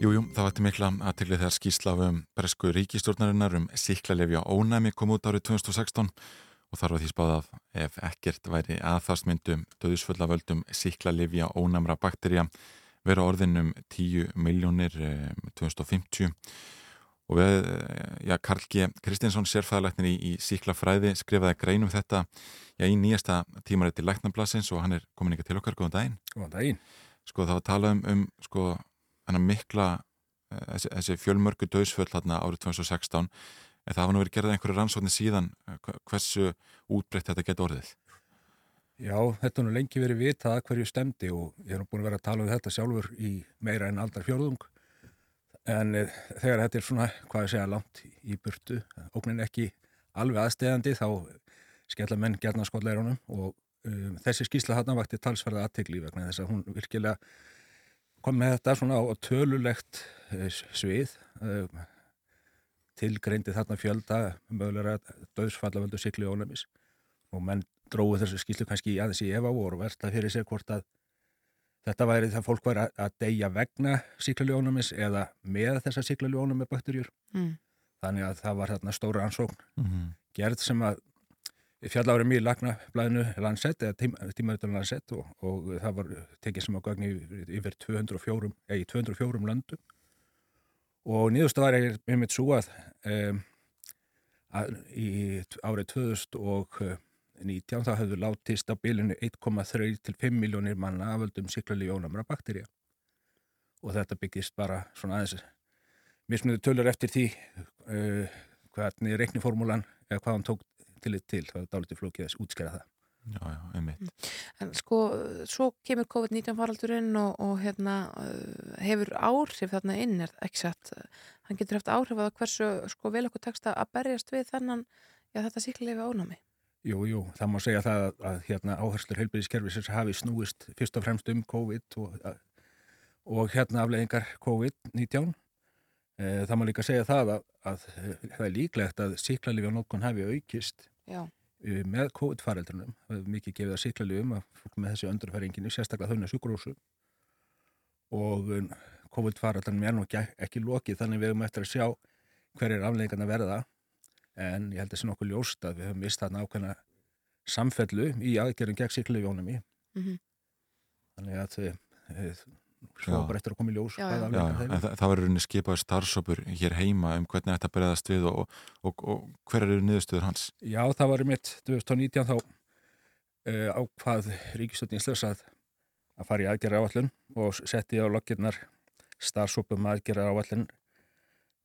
Jújú, það vakti mikla aðtegli þegar skýrsla um bresku ríkistjórnarinnar um síklarlefja ónæmi kom út árið 2016 og þar var því spáð að ef ekkert væri aðþastmyndum döðusfulla völdum síklarlefja ónæmra bakterja vera orðin um 10 miljónir 2050 og við, eh, já, Karl G. Kristinsson sérfæðalæknir í, í síklafræði skrifaði grein um þetta já, í nýjasta tímarætti læknablasins og hann er komin ekki til okkar, góðan daginn. Góðan daginn. Sko það var talað um, sko hennar mikla eh, þessi, þessi fjölmörgu döðsföll þarna árið 2016 en það hafa nú verið gerðið einhverju rannsóknir síðan. Eh, hversu útbreytt þetta geta orðið? Já, þetta er nú lengi verið vitað að hverju stemdi og ég er nú búin að vera að tala um þetta sjálfur í meira en aldar fjórðung En e, þegar þetta er svona, hvað ég segja, langt í burtu, ógnin ekki alveg aðstegandi, þá skella menn gerna skotleirunum og um, þessi skýsla þarna vakti talsverða aðtegli vegna þess að hún virkilega kom með þetta svona á, tölulegt uh, svið, uh, tilgreindi þarna fjölda mögulega döðsfallavöldu sikli ónæmis. Og menn dróðu þessu skýslu kannski aðeins í efa og voru verðla fyrir sér hvort að Þetta væri það fólk væri að- að deyja vegna síklarljónumis eða með þessa síklarljónumi bakterjur. Mm. Þannig að það var þarna stóra ansókn Mhm. gerð sem að fjallafri mjög lagna blæðinu Lancet eða tím, tímaðutan Lancet og, og það var tekið sem að gögni yfir, yfir 204, eða í 204 löndum og nýðust var ég einmitt svo að, um, að í árið 2019 þá hefðu látist á bilinu 1,3 til 5 miljónir manna aföldum síklarli jónamra bakterja og þetta byggist bara svona aðeins mismunðu tölur eftir því uh, hvernig reikniformúlan eða hvað hann tók til til, það er dálítið flókið að útskæra það. Já, já, einmitt. En sko, svo kemur COVID-19 faraldurinn og, og hérna uh, hefur áhrif þarna inn, er það ekki satt? Hann getur haft áhrif að hversu sko vel okkur tekst að berjast við þennan, já þetta síklarleifi ónámi. Jú, jú, það má segja það að, að hérna áherslur heilbyrðiskerfisins hafi snúist fyrst og fremst um COVID og, og hérna afleðingar COVID-19. E, það má líka segja það að, að það er líklegt að síklarlifi á notkun hafi aukist Já. e, með COVID-faraldrunum. Það er mikið gefið að síklarlifum að fólk með þessi öndurfæringinu, sérstaklega með sjúkurósu. Og um, COVID-faraldrunum er nú ekki, ekki lokið þannig við höfum eftir að sjá hver er afleðingarna verða en ég held að það sé nokkuð ljóst að við höfum mist þarna ákveðna samfellu í aðgerðum gegn síklarlifjónum í. Mhm. Þannig að þau svo bara eftir að koma í ljós Já, já. Já, það, það var rauninni skipað starfsópur hér heima um hvernig þetta bregðast við og, og, og hver eru niðurstöður hans? Já, það var mitt 2019 þá uh, ákvað Ríkistöldin Íslands að, að fara í aðgerra áallun og setti á lokirnar starfsópum aðgerra áallun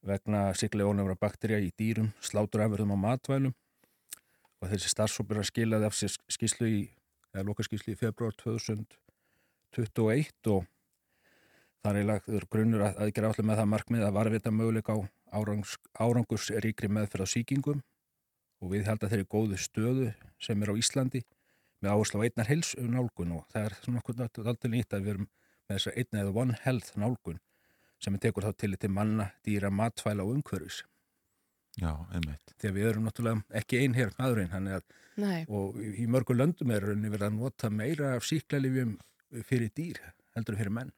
vegna sigleónumra bakterja í dýrum, sláturafurðum og matvælum. Og þessi starfsópur að skilaði af sér skýslu í, eða lokaskýslu í februar 2021 og Það er lagður grunnur að aðgerra allir með það markmið að varvita möguleika á árangs, árangursríkri meðferð á síkingum og við held að þeirri góðu stöðu sem er á Íslandi með áherslu á einnar heils um nálgun og það er svona okkur alltaf nýtt að við erum með þessa einna eða one health nálgun sem er tekur þá til til manna, dýra, matfæla og umhverfis. Já, einmitt. Þegar við erum náttúrulega ekki ein hér maðurinn, hann er að, Nei, og í mörgum löndum er rauninni verið að nota meira af síklarlifjum fyrir dýr heldur en fyrir menn.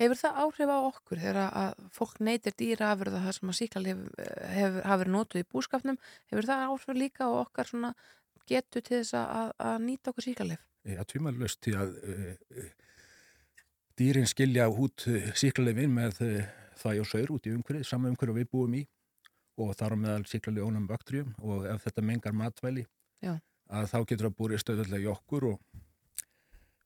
hefur það áhrif á okkur þegar að fólk neytir dýra afurða það sem að síklarleifi hefur, hafi verið notuð í búskapnum, hefur það áhrif líka á okkar svona getu til þess að, að nýta okkur síklarleif? Já, tvímælust því að uh, dýrin skilja út uh, síklarleifin með uh, það og saur út í umhverfið, sama umhverfið við búum í og þar meðal síklarleif ónum bakterjum og ef þetta mengar matvæli Já. að þá getur það búið stöðulega í okkur og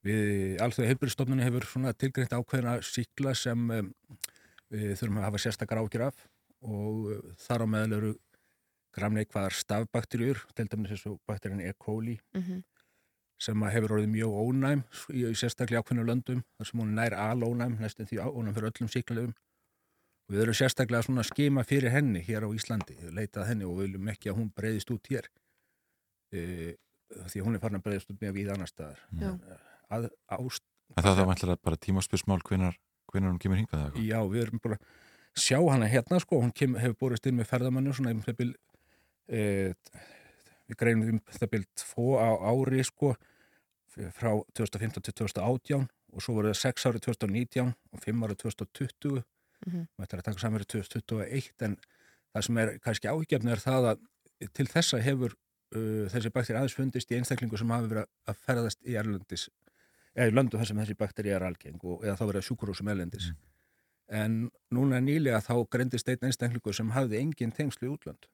við alþjóða heilbyrðstofnunni hefur tilgreint ákveðina síkla sem um, við þurfum að hafa sérstakar ágjur af og þar á meðal eru gramneikvaðar stafbakterjur, til dæmis þessu bakterían E. coli Mm sem að hefur orðið mjög ónæm í, í sérstaklega ákveðnu löndum þar sem hún er nær alónæm, næstum því ónæm fyrir öllum síklarlegum og við erum sérstaklega svona að skima fyrir henni hér á Íslandi, leitað henni og við viljum ekki að hún breyðist út hér e, því að hún er farin að breyðist út með við annar staðar Já. að, ást, En það er bara tímaspörsmál hvenar, hvenar hún kemur hingað eða eitthvað? Já, við erum bara að sjá hana hérna sko, hún kem, hefur borist inn með ferðamannu svona um það bil e, við greinum um það bil tvo á ári sko frá 2015 til 2018 og svo voru það 6 árið 2019 og 5 árið 2020 Mhm. og þetta er að taka samverið 2021 en það sem er kannski áhyggjafni er það að til þessa hefur uh, þessi bakteri aðeins fundist í einstaklingu sem hafi verið að ferðast í erlendis eða í löndu þar sem þessi bakteri er algeng og, eða þá verið sjúkurúsum erlendis. En núna nýlega þá greindist einn einstaklingu sem hafði engin tengslu í útlönd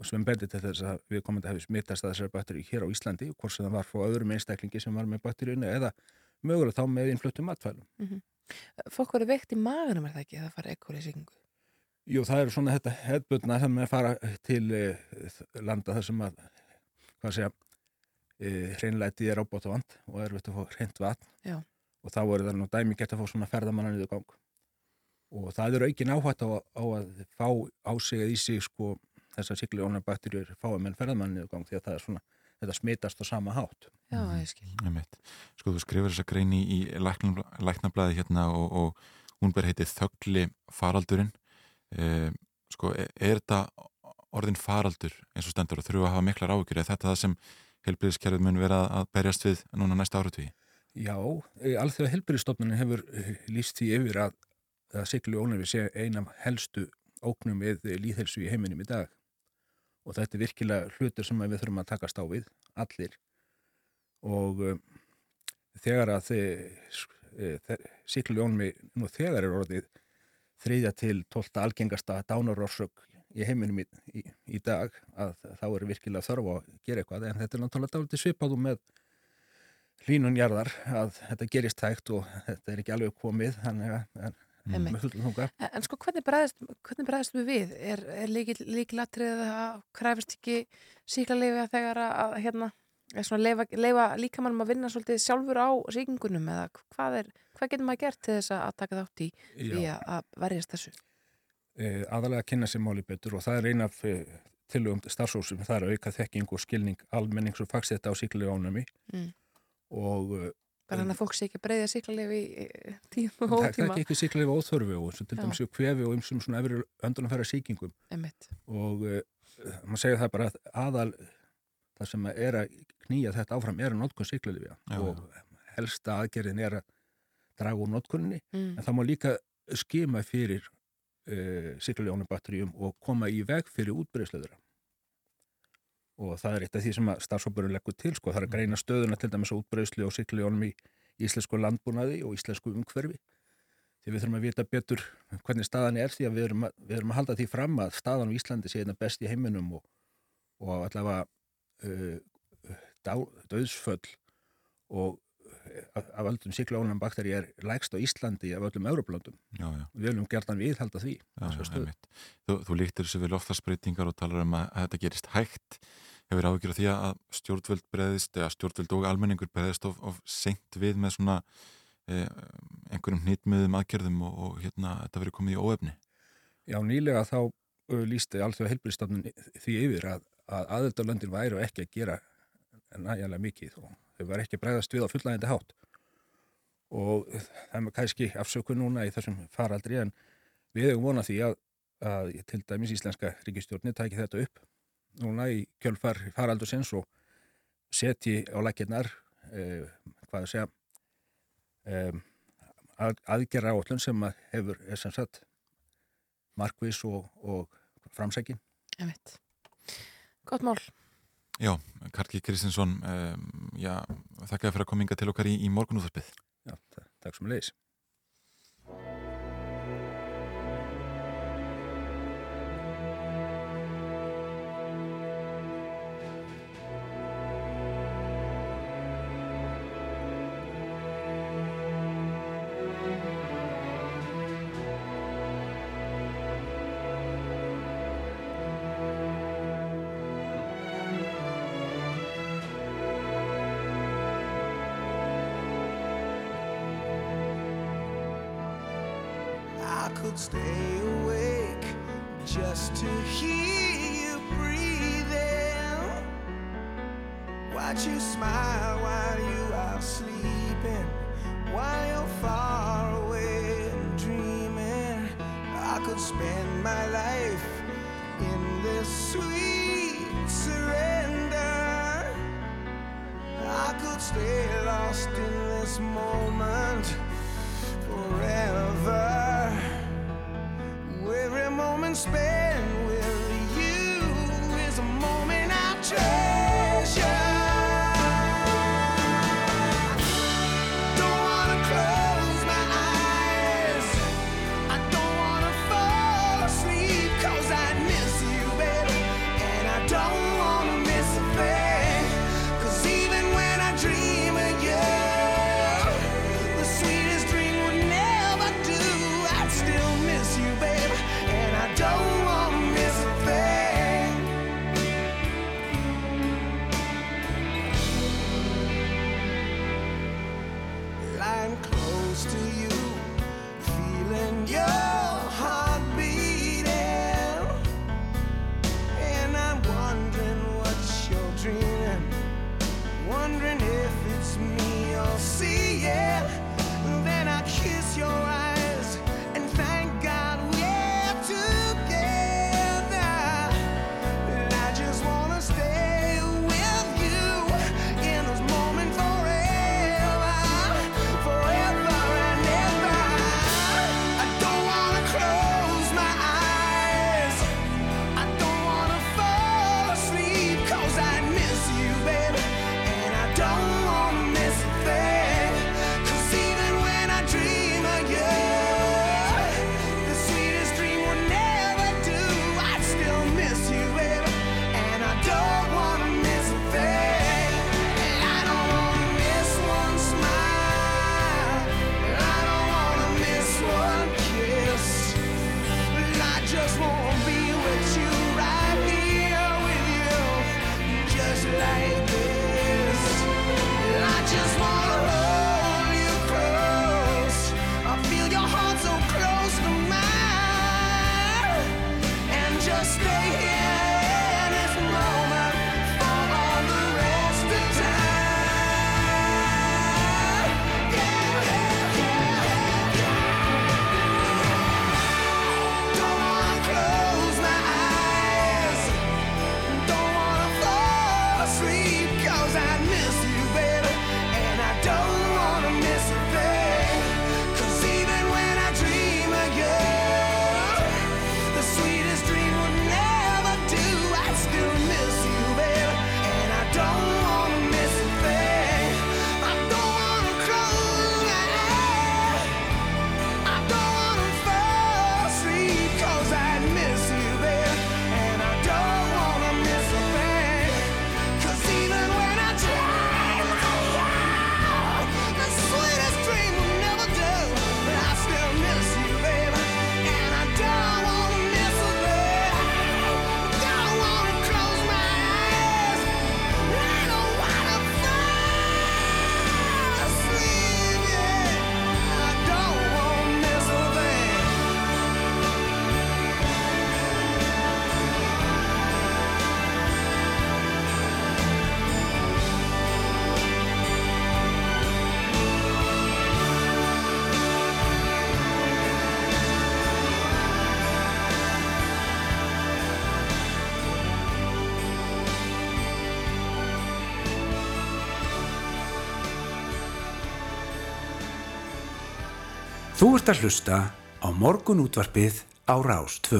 og sem bendi til þess að við komandi hefði smittast að þessari bakteri hér á Íslandi hvort sem það var frá öðrum einstaklingi sem var með bakteríunni eða mögulega þá með innfluttum matfælum. Fólk verður veikt í magunum er það ekki að það fara ekkert í síkingu? Jú, það eru svona þetta hefðbundna sem er að fara til e, landa þar sem að, hvað segja, e, hreinlætið er ábóta vand og er veit að fá hreint vatn Já. og þá er það nú dæmi gett að fá svona ferðamannan og það er aukin áhætt á, á að fá á sig eða í sig sko þessar siglujónar bakterjur fáum en ferðamanni gang því að það er svona, þetta smitast á sama hátt. Já, ég skil. Einmitt. Sko þú skrifur þessa greini í lækna, læknablaði hérna og, og hún ber heitið Þöggli faraldurinn e, sko er, er þetta orðin faraldur eins og stendur og þurfu að hafa miklar áhyggjur eða þetta það sem helbriðiskerfið mun vera að berjast við núna næsta áratví? Já, alþjóða helbriðstofnunin hefur eh, líst því yfir að, að siglujónar við sé einam helstu óknum við líðhelsu í heiminum í dag og þetta er virkilega hlutur sem við þurfum að takast á við, allir. Og um, þegar að e, síkljónmi nú þegar er orðið þriðja til tólta algengasta dánarorsök í heiminum í, í, í dag að þá er virkilega þörf að gera eitthvað. En þetta er náttúrulega svipaðum með hlínunjarðar að þetta gerist hægt og þetta er ekki alveg komið þannig að Þunga En, en sko hvernig bregðast, hvernig bregðast við við? Er, er líkilatrið að kræfist ekki síklarleifi að þegar að, hérna, leifa, leifa líkamannum að vinna svolítið sjálfur á síkingunum eða hvað, er, hvað getur maður gert til þess að taka þátt í því að, verjast þessu? e, aðalega að kynna sér máli betur og það er eina e, tilugum starfsósum, það er auka þekking og skilning almennings og fagsetta á síklarleifi ánami Mm. og e, Bara hann að fólk sé ekki að breyða síklarleifi í tíma og það er ótíma. ekki ekki síklarleifi óþörfi og svo til dæmis séu kvefi og ymsum svona efri öndunarfæra síkingum Einmitt. og uh, maður segja það bara að aðal það sem er að knýja þetta áfram er að notkun síklarleifi Já, og helsta aðgerðin er að draga úr notkunni Mm. en það má líka skima fyrir uh, síklarleifunum og koma í veg fyrir útbreyðsleðura og það er eitt af því sem að starfsópurinn leggur til sko, það er að greina stöðuna til dæmis á útbreyðslu og síklarleifunum í íslensku landbúnaði og íslensku umhverfi. Því við þurfum að vita betur hvernig staðan er því að við erum að, við erum að halda því fram að staðan á Íslandi sé einna best í heiminum og, og allavega uh, döðsföll og uh, af öllum síklarleifunum bakteri er lægst á Íslandi af öllum Európlöndum við viljum gertan viðhalda því Já, já, þú, þú líktir þessu við loftasbreytingar og talar um að, að þetta gerist hægt hefur af því að stjórnvöld breðist eða stjórnvöld og almenningur breðist of, of seint við með svona eh, einhverjum hnýtmiðum aðgerðum og, og hérna þetta verið komið í óefni? Já, nýlega þá uh, lísti allþjóða heilbríðstofnun því yfir að, að aðeldarlöndin væru ekki að gera nægjanlega mikið og þau var ekki að bregðast við á fullæðindi hátt. Og það er kannski afsöku núna í þessum faraldri en við hefum vonað því að, að til dæmis íslenska ríkistjórni tæki þetta upp núna í kjölfar faraldursins og setji á lækirnar eh, hvað að segja eh, að, aðgerra áallun sem að hefur er sem sagt markvis og, og framsækin. Gott mál. Já, Karki Kristinsson um, já, þakka fyrir að kominga til okkar í, í morgunúðarpið Já, ta- takk sem leiðis. Ert að hlusta á morgun útvarpið á Rás 2.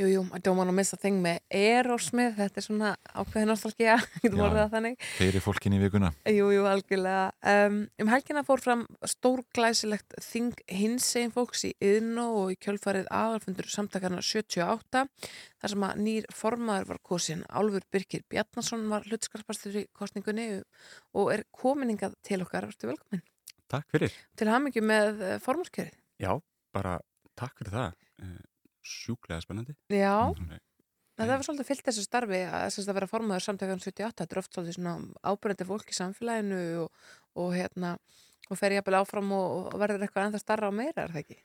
Jú, jú, I don't wanna miss a thing með Aerosmith, þetta er svona ákveðin nostalgía, getum Já. orðið það þannig. Fyrir fólkin í vikuna. Jú, jú, algjörlega. Um, um helgina fór fram stórglæsilegt þing hinsegin fólks í Yðnó og í kjölfarið aðalfundur samtakarna 78 þar sem að nýr formaður var kosin Álfur Birkir Bjarnason var hlutskarpastur í kostningunni og er kominingað til okkar, verður velkomin. Takk fyrir. Til hamingju með eh, formannskjörið. Já, bara takk fyrir það. Eh, Sjúklega spennandi. Já, Nei. það hefur svolítið fyllt þessu starfi að, sagt að vera formaður samtakarna 78, þetta er oft svolítið svona ábyrjandi fólk í samfélaginu og, og hérna og fer jafnvel áfram og, og verður eitthvað ennþá starra og meira, er það ekki?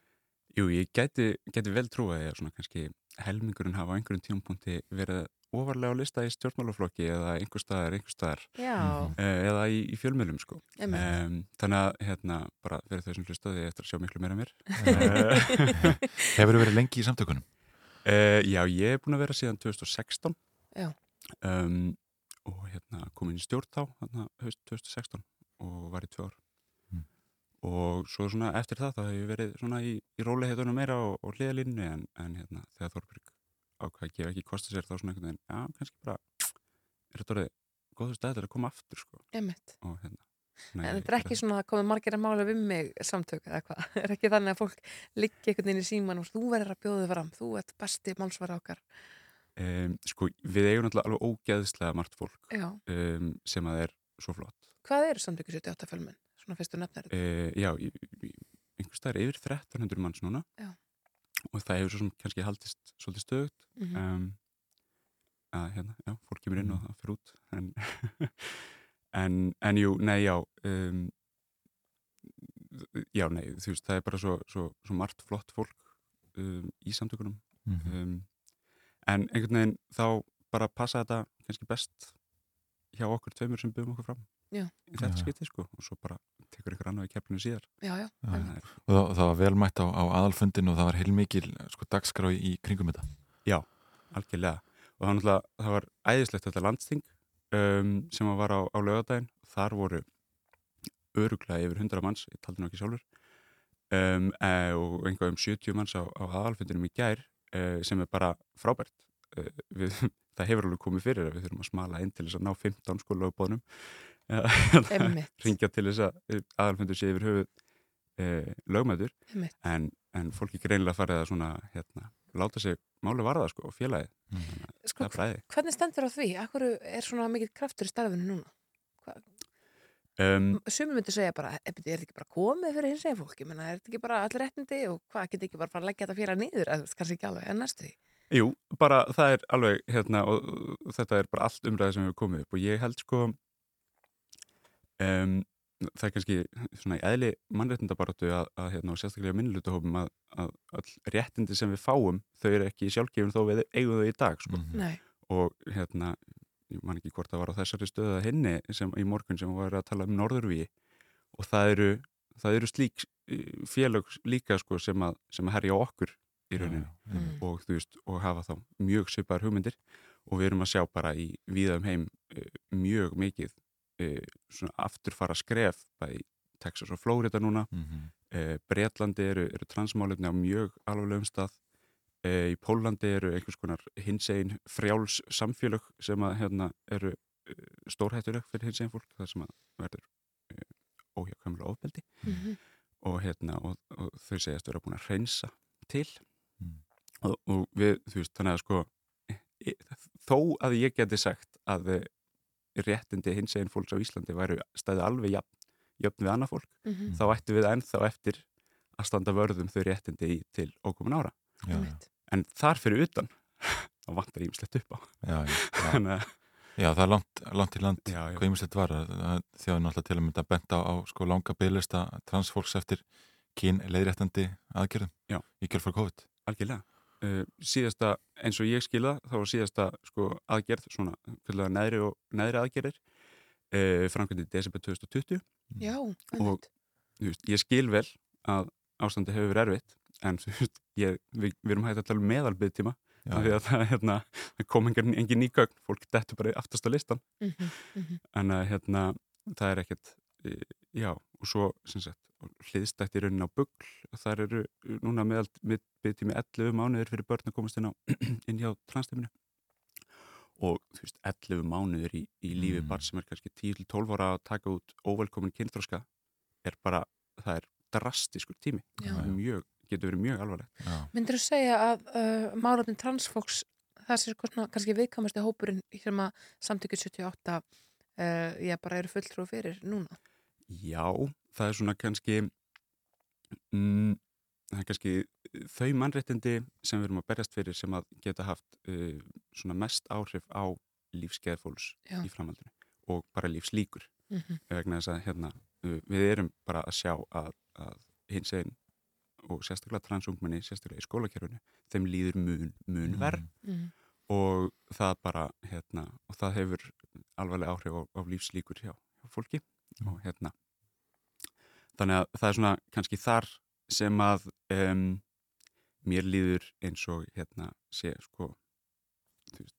Jú, ég gæti, gæti vel trúa því að svona kannski helmingurinn hafa á einhverjum tímapunkti verið ofarlega á lista í stjórnmálaflokki eða einhver staðar, einhver staðar Já. eh, eða í, í fjölmjölum sko. Um, þannig að hérna bara fyrir þau sem hlustaði eftir að sjá miklu meira mér Hefur verið lengi í samtökunum? Uh, já, ég er búin að vera síðan 2016 Já. um, og hérna kom inn í stjórn þá hérna, haust 2016 og var í tvö ár Mm. og svo svona eftir það þá hef ég verið svona í, í róliheitunum meira og, og hliðalínu en, en hérna þegar Þorberg ákvað að gefa ekki kosti sér þá svona einhvern veginn, já, kannski bara er þetta orðið góður stæð til að koma aftur sko Einmitt. og hérna En þetta er ekki svona að koma margir að mála við mig samtök eða hvað, er ekki þannig að fólk liggi einhvern veginn í síman og þú verður að bjóða þig fram, þú ert besti málsvara okkar. um, sko, við eigum náttúrulega alveg ógeðslega margt fólk Já. um, sem að er svo flott Hvað eru samtöku 78 fjölmenn? Svona fyrstu þetta. uh, já, í, í, einhver staðar yfir 1300 manns núna Já. Og það hefur svo sem kannski haldist svolítið stöðut Mhm. um, að hérna, já, fólk kemur inn og það fyrir út. En, en, en jú, nei, já um, já, nei, þú veist, það er bara svo, svo, svo margt flott fólk um, í samtökunum. Mhm. um, en einhvern veginn þá bara passa þetta kannski best hjá okkur tveimur sem byggum okkur fram Já. í þetta skipti sko og svo bara tekur ykkur annað í keppinu síðar Já, já. Er- Og það, það var vel mætt á, á aðalfundin og það var heilmikil sko, dagskrá í kringum þetta. Já, algjörlega og það var, náttúrulega- það var æðislegt þetta landsting um, sem var á, á lögadaginn þar voru öruglega yfir 100 manns, ég taldi nú ekki sjálfur um, e, og einhvað um 70 manns á, á aðalfundinum í gær e, sem er bara frábært e, við, það hefur alveg komið fyrir að við þurfum að smala inn til þess að ná 15 sko lögbóðnum Einmitt. ringja til þess að aðalfundur sé yfir höfuð e, lögmætur en, en fólki greinilega farið að svona hérna, láta sig máli varða sko og félagið mm. Sko, er Hvernig stendur á því? Akkur er svona mikill kraftur í starfinu núna? um, Sumi myndi segja bara, er þetta ekki bara komið fyrir hins eginn fólki? Menna, er þetta ekki bara allir réttindi og hvað, geti ekki bara fara að leggja þetta? Eða, þú veist, kannski ekki alveg, en næstu því. Jú, bara það er alveg hérna og og þetta er bara allt umræði sem hefur komið upp og ég held sko um, það er kannski svona í eðli mannréttindabaratu að, að hérna og sérstaklega minnlutahópum að, að all réttindi sem við fáum þau eru ekki sjálfgefin þó við eigum þau í dag sko Mhm. Nei. og hérna ég man ekki hvort það var á þessari stöðu að hinni sem, í morgun sem var að tala um norðurvíi og það eru, það eru slík eh, félög líka sko sem að, sem að herja okkur í rauninni Mm. og, þú veist, og hafa þá mjög svipaðar hugmyndir og við erum að sjá bara í víðum heim uh, mjög mikið svona afturfara skref bæði Texas og Florida núna Mhm. uh, Bretlandi eru, eru transmálefni á mjög alveglegum stað uh, í Pólandi eru einhvers konar hinsegin frjáls samfélög sem að hérna eru uh, stórhættuleg fyrir hinsegin fólk það sem að verður uh, óhjákvæmlega ofbeldi Mhm. og, hérna, og, og þau segjast vera búin að hreinsa til Mm. og, og við, þú veist, þannig að sko e, þó að ég geti sagt að réttindi hins eginn fólks á Íslandi væru stæði alveg jafn, jafn við annað fólk Mhm. þá ættu við ennþá eftir að standa vörðum þau réttindi í, til ókomin ára Já, en þar fyrir utan þá vantar ímislegt upp á Já, já, já. þannig að já, það er langt, langt í land Já, já. hvað ýmislegt var þjóðin alltaf til að mynda bent á, á sko, langa bygglista transfólks eftir kyn leiðréttandi aðgerðum Já. í kjölfar COVID algjörlega uh, síðasta, eins og ég skilða þá var síðasta sko, aðgerð svona kvillega neðri og neðri aðgerðir uh, framkvæmdi í desember 2020 Já, og veist, ég skil vel að ástandi hefur verið erfitt en veist, ég, við, við erum hægt að tala um meðalbyggtíma því að það, hérna, kom engin, engin ný gögn fólk dettur bara aftast á listan Mhm, mhm. en að hérna, það er ekkert já, og svo hliðstætt í raunin á bugl þar eru núna með, með byrjtími 11 mánuðir fyrir börn að komast inn, á, inn hjá transtíminu og þú veist 11 mánuðir í, í lífi Mm. barn sem er kannski 10-12 ára að taka út óvelkomin kynþróska er bara, það er drastiskur tími mjög, getur verið mjög alvarlegt. Myndir þú segja að uh, málefnin transfólks, það sé svona, kannski viðkamasti hópurinn sem að samtökju 78 uh, já, bara eru fulltrú fyrir núna? Já, það er svona kannski mm, það er kannski þau mannréttindi sem við erum að berjast fyrir sem að geta haft uh, svona mest áhrif á lífskeðfólks í framhaldinu og bara lífslíkur. Mm vegna þess að hérna uh, við erum bara að sjá að, að hins einn og sérstaklega transungmenni, sérstaklega í skólakerfinu þeim líður mun, mun verð Mm. og það bara hérna, og það hefur alvarlega áhrif á, á lífslíkur hjá, hjá fólki og hérna. Þannig að það er svona kannski þar sem að um, mér líður eins og hérna sé sko veist,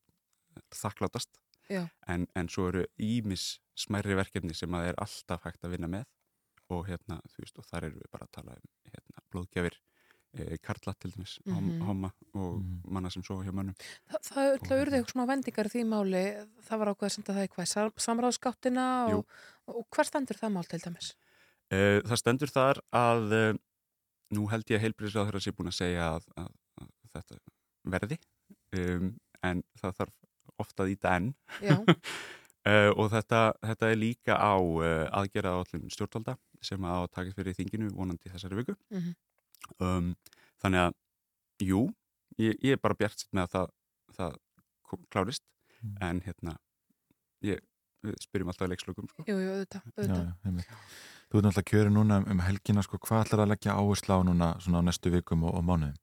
þakklátast en, en svo eru ímis smærri verkefni sem að er alltaf hægt að vinna með. Og hérna, þú veist, og þar erum við bara að tala um hérna, blóðgjafir karla til dæmis, mm Mhm. homma og manna sem sofa hjá mönnum Þa, það er alltaf urðið eitthvað svona vendingar í því máli, það var ákveð að senda það eitthvað í sam- samráðsgáttina Jú. og, og hver stendur það mál til dæmis? Uh, það stendur þar að uh, nú held ég að heilbríðisráð þeirra sé búin að segja að, að, að þetta verði um, en það þarf ofta að íta enn Já. uh, og þetta, þetta er líka á uh, aðgera á allum stjórnvalda sem á að taka fyrir þinginu vonandi þessari viku Mhm. Um, þannig að jú, ég, ég er bara bjart með að það, það klárist en hérna ég, við spyrjum alltaf að leikslökum sko. Jú, jú, auðvitað, Já, auðvitað. já. Þú ert náttúrulega kjöri núna um, um helgina, sko, hvað ætlar að leggja áherslu á núna svona á næstu vikum og, og mánuðum?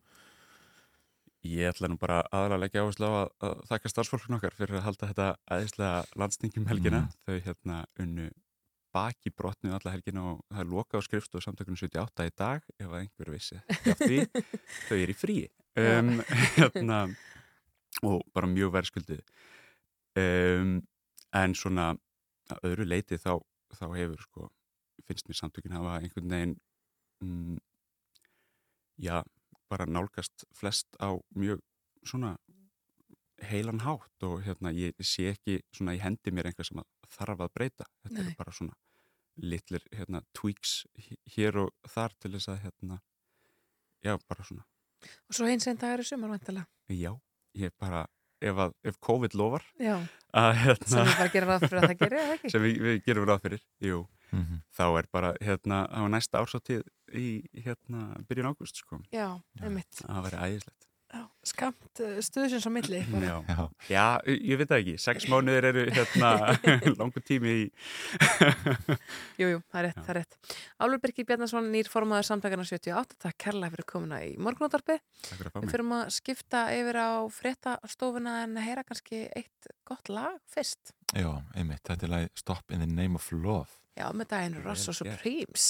Ég ætla nú bara aðalega að leggja áherslu á að, að þakka starfsfólkun okkar fyrir að halda þetta aðeinslega landstingum helgina. Mhm. Þau hérna unnu baki brotnu alla helgina og það er loka á skrifst og samtökunum 78 í dag ef að einhver vissi því. Þau eru í fríi. Um, hérna, og bara mjög verðskuldið. Um, en svona öðru leiti þá, þá hefur sko, finnst mér samtökin hafa einhvern veginn mm, já, bara nálgast flest á mjög svona heilan hátt og hérna ég sé ekki svona í hendi mér einhver sem að þarf að breyta þetta Nei. eru bara svona litlir hérna tweaks hér og þar til þess að hérna já bara svona Og svo hins einn dagar í sumar, vantilega. já, ég bara ef, að, ef COVID lofar Já, að hérna sem við bara gerum ráð fyrir að það geri, eða ekki? sem við, við gerum ráð fyrir, jú Mhm. þá er bara hérna á næsta ársáttíð í hérna byrjun ágúst sko Já, einmitt. það væri æðislegt skamt uh, stuðsins á milli. Já. Já. Já, ég veit það ekki, sex mánuðir eru hérna langur tími í Jú, jú, það er rétt, það er rétt. Álfur Birkir Bjarnason, nýr formaður samtakana 78, takk kærlega fyrir komuna í morgunóttarpi. Við fyrir að skipta yfir á fréttastofuna en heyra kannski eitt gott lag fyrst. Já, einmitt, þetta er lagi Stop in the name of love. Já, með daginn Ross og Vel gert. Supremes.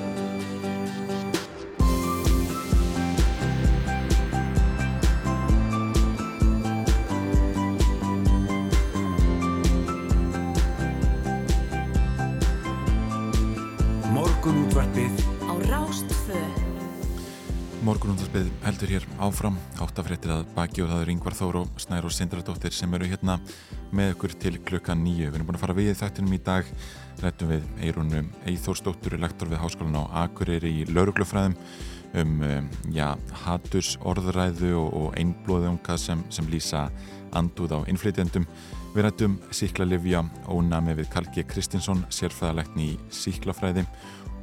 Heldur hér áfram, áttafréttir að baki og það eru Yngvar Þór og Snær og Sindradóttir sem eru hérna með ykkur til klukka nýju. Við erum búin að fara við þættinum í dag, rættum við Eirunu Eithórsdóttur, lektor við Háskólan á Akureyri í lauruglufræðum um, um já, haturs orðræðu og, og einblóðunga sem, sem lýsa andúð á innflytjendum. Við rættum síklarlifja ónami við Karl Kristinsson, sérfæðalegni í síklafræði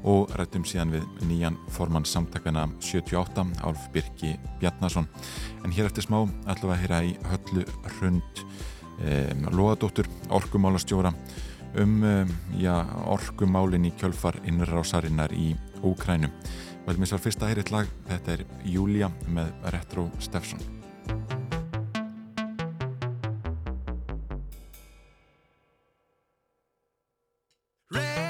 og rættum síðan við nýjan formann samtakana 78, Álf Birki Bjarnason. En hér eftir smá ætlum við að heyra í höllu hrund um, Lóadóttur, orkumálastjóra um, um já, orkumálin í kjölfar innrásarinnar í Úkrænum. Og ætlum við svar fyrst að heyra eitt lag, þetta er Júlia með Retro Steffsson. Red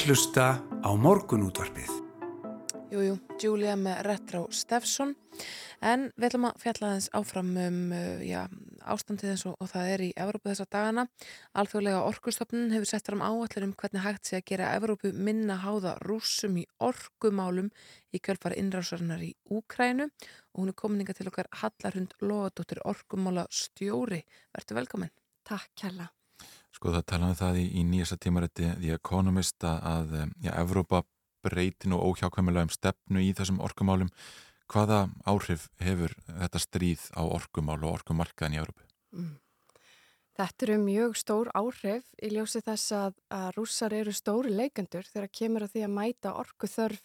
að hlusta á Morgunútvarpið. Jú, jú, Julia með Retro Steffsson en við ætlum að fjalla aðeins áfram um uh, já, ástandið eins og, og það er í Evrópu þessa dagana. Alþjóðlega orkustofnun hefur sett fram áallir um hvernig hægt sé að gera Evrópu minna háða rússum í orkumálum í kjölfara innrásarinnar í Úkrænu og hún er komininga til okkar Hallarhund Lóadóttir orkumála stjóri. Vertu velkomin. Takk kærlega. Sko það talaði það í, í nýjasta tímarætti The Economist að, að já, Evrópa breytin og óhjákvæmulega um stefnu í þessum orkumálum. Hvaða áhrif hefur þetta stríð á orkumál og orkumarkaðin í Evrópu? Mm. Þetta eru mjög stór áhrif í ljósi þess að, að rússar eru stóri leikendur þegar kemur að því að mæta orku þörf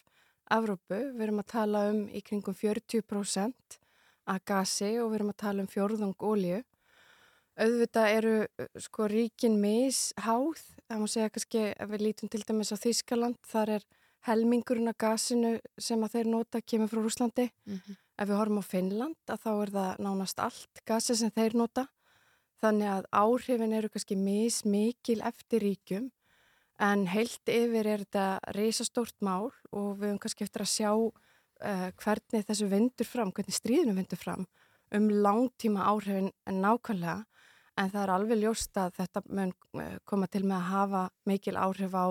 Evrópu. Við erum að tala um í kringum 40% að gasi og við erum að tala um fjórðung ólíu. Auðvitað eru sko ríkin misháð, það má segja kannski ef við lítum til dæmis á Þískaland, þar er helmingurinn af gasinu sem að þeir nota kemur frá Rúslandi. Mhm. Ef við horfum á Finnland að þá er það nánast allt gasi sem þeir nota. Þannig að áhrifin eru kannski mismikil eftir ríkjum en heilt yfir er þetta reysastórt mál og við höfum kannski eftir að sjá uh, hvernig þessu vindur fram, hvernig stríðinu vindur fram um langtíma áhrifin en nákvæmlega en það er alveg ljóst að þetta mun eh, koma til með að hafa mikil áhrif á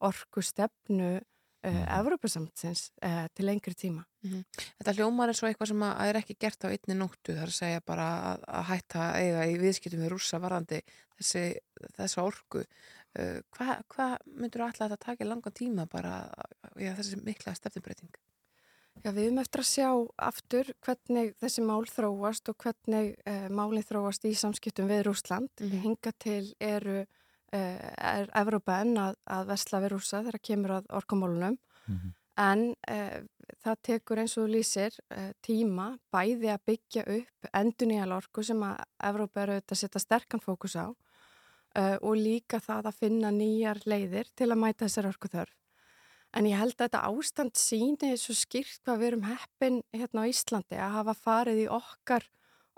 orku stefnu uh, Evrópusamtsins uh, til lengri tíma. Mhm. Þetta hljómar er svo eitthvað sem að er ekki gert á einni nóttu, það er að segja bara að, að hætta að eiga í viðskiptum við rússa varandi þessi, þessa orku. Uh, Hvað hva myndur alltaf þetta taka í langan tíma bara já, þessi mikla stefnumbreyting? Já, við höfum eftir að sjá aftur hvernig þessi mál þróast og hvernig uh, málinn þróast í samskiptum við Rúsland. Hinga til eru uh, er Evrópa enn að, að vesla við rúsa þegar kemur að orkumálunum en uh, það tekur eins og lýsir tíma bæði að byggja upp enduníal orku sem að Evrópa eru auðvitað að setja sterkan fókus á og líka það að finna nýjar leiðir til að mæta þessar orku þörf. En ég held að þetta ástand síni svo skýrt hvað við erum heppin hérna á Íslandi að hafa farið í okkar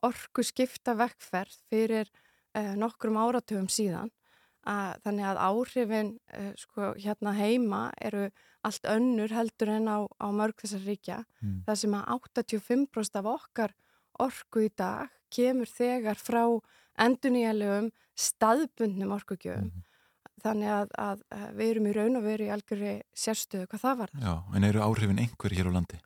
orku skipta vekkferð fyrir uh, nokkrum áratugum síðan. Að, þannig að áhrifin uh, sko, hérna heima eru allt önnur heldur en á, á mörg þessar ríkja. Mm. Það sem að 85% af okkar orku í dag kemur þegar frá enduníalegum staðbundnum orkugjöfum. Þannig að, að, að við erum í raun og veru í algjörri sérstöðu hvað það var. Já, en eru áhrifin einhver hér á landi?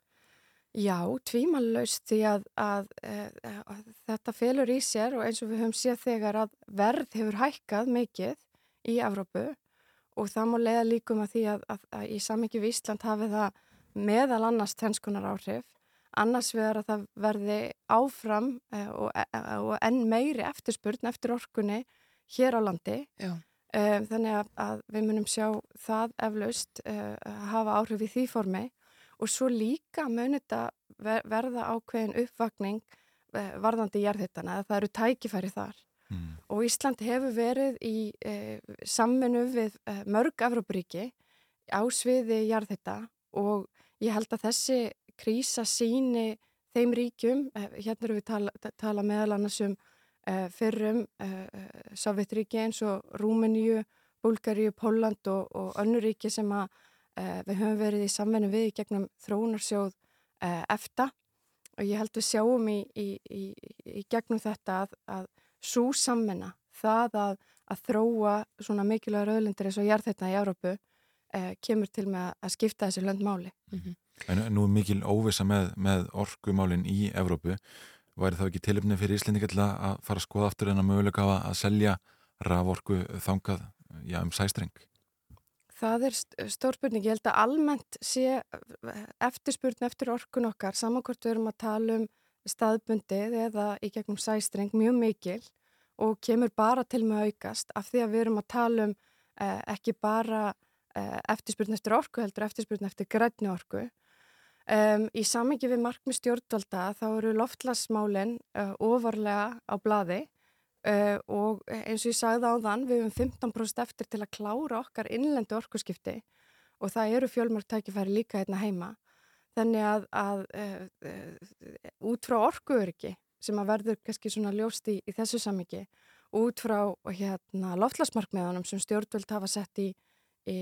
Já, tvímanlaust því að, að, að, að þetta felur í sér og eins og við höfum séð þegar að verð hefur hækkað mikið í Evrópu og það má leiða líkum að því að, að í samingi við Ísland hafi það meðal annars tenskunar áhrif, annars vegar að það verði áfram eh, og, og enn meiri eftirspurn eftir orkunni hér á landi. Já. Um, þannig að, að við munum sjá það eflaust uh, hafa áhrif í því formi. Og svo líka mun þetta ver verða ákveðin uppvakning uh, varðandi jarðhittana, að það eru tækifæri þar. Mm. og Ísland hefur verið í samvinnu við mörg Evrópuríki á sviði jarðhitta og ég held að þessi krísa síni þeim ríkjum, hérna erum við tala, tala meðal annars um uh, fyrrum uh, Sovjetríki eins og Rúmeníu, Búlgaríu, Póland og, og önnur ríki sem að uh, við höfum verið í samvennu við gegnum þróunarsjóð EFTA og ég held við sjáum í, í, í, í gegnum þetta að, að svo samvenna, það að, að þróa svona mikilvægur öðlindir eins og jarðheitna í Európu kemur til með að skipta þessi löndmáli. Mm -hmm. En nú er mikil óvisa með, með orkumálinn í Evrópu. Væri þá ekki tilöfni fyrir Íslendinga til að fara að skoða aftur en að möguleika að selja raforku þangað já, um sæstreng? Það er stórspurning. Ég held að almennt sé eftirspurn eftir orkun okkar, samankvort við erum að tala um staðbundið eða í gegnum sæstreng mjög mikil og kemur bara til með aukast af því að við erum að tala um eh, ekki bara eh, eftirspurn eftir orku heldur eftirspurn eftir grænni orku. Um, í samengi við markmið stjórnvalda þá eru loftlasmálinn uh, ofarlega á bladi uh, og eins og ég sagði á þann við höfum 15% eftir til að klára okkar innlendu orkuskipti og það eru fjölmörg tækifæri líka hérna heima. Þannig að, að út frá orkuöryggi sem að verður kannski svona ljóst í, í þessu samengi út frá hérna loftlasmarkmiðunum sem stjórnvald hafa sett í, í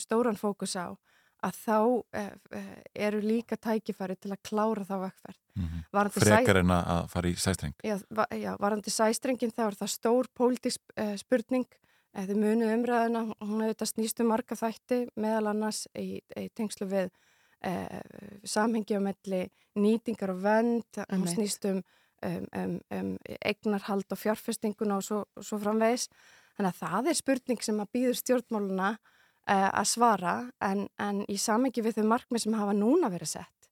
stóran fókus á að þá eh, eru líka tækifæri til að klára þá vekkferð. Mm -hmm. Frekar en að fara í sæstreng? Já, va já varandi sæstrengin þá er það stór pólitísk eh, spurning. Eh, þið munu umræðina, hún hefur þetta snýst um marga þætti meðal annars í, í tengslu við samhengi á melli nýtingar og vend, hún snýst um, um, um, um eignarhald og fjárfestinguna og svo, svo framvegis. Þannig að það er spurning sem að býður stjórnmáluna að svara en, en í samengi við þau markmið sem hafa núna verið sett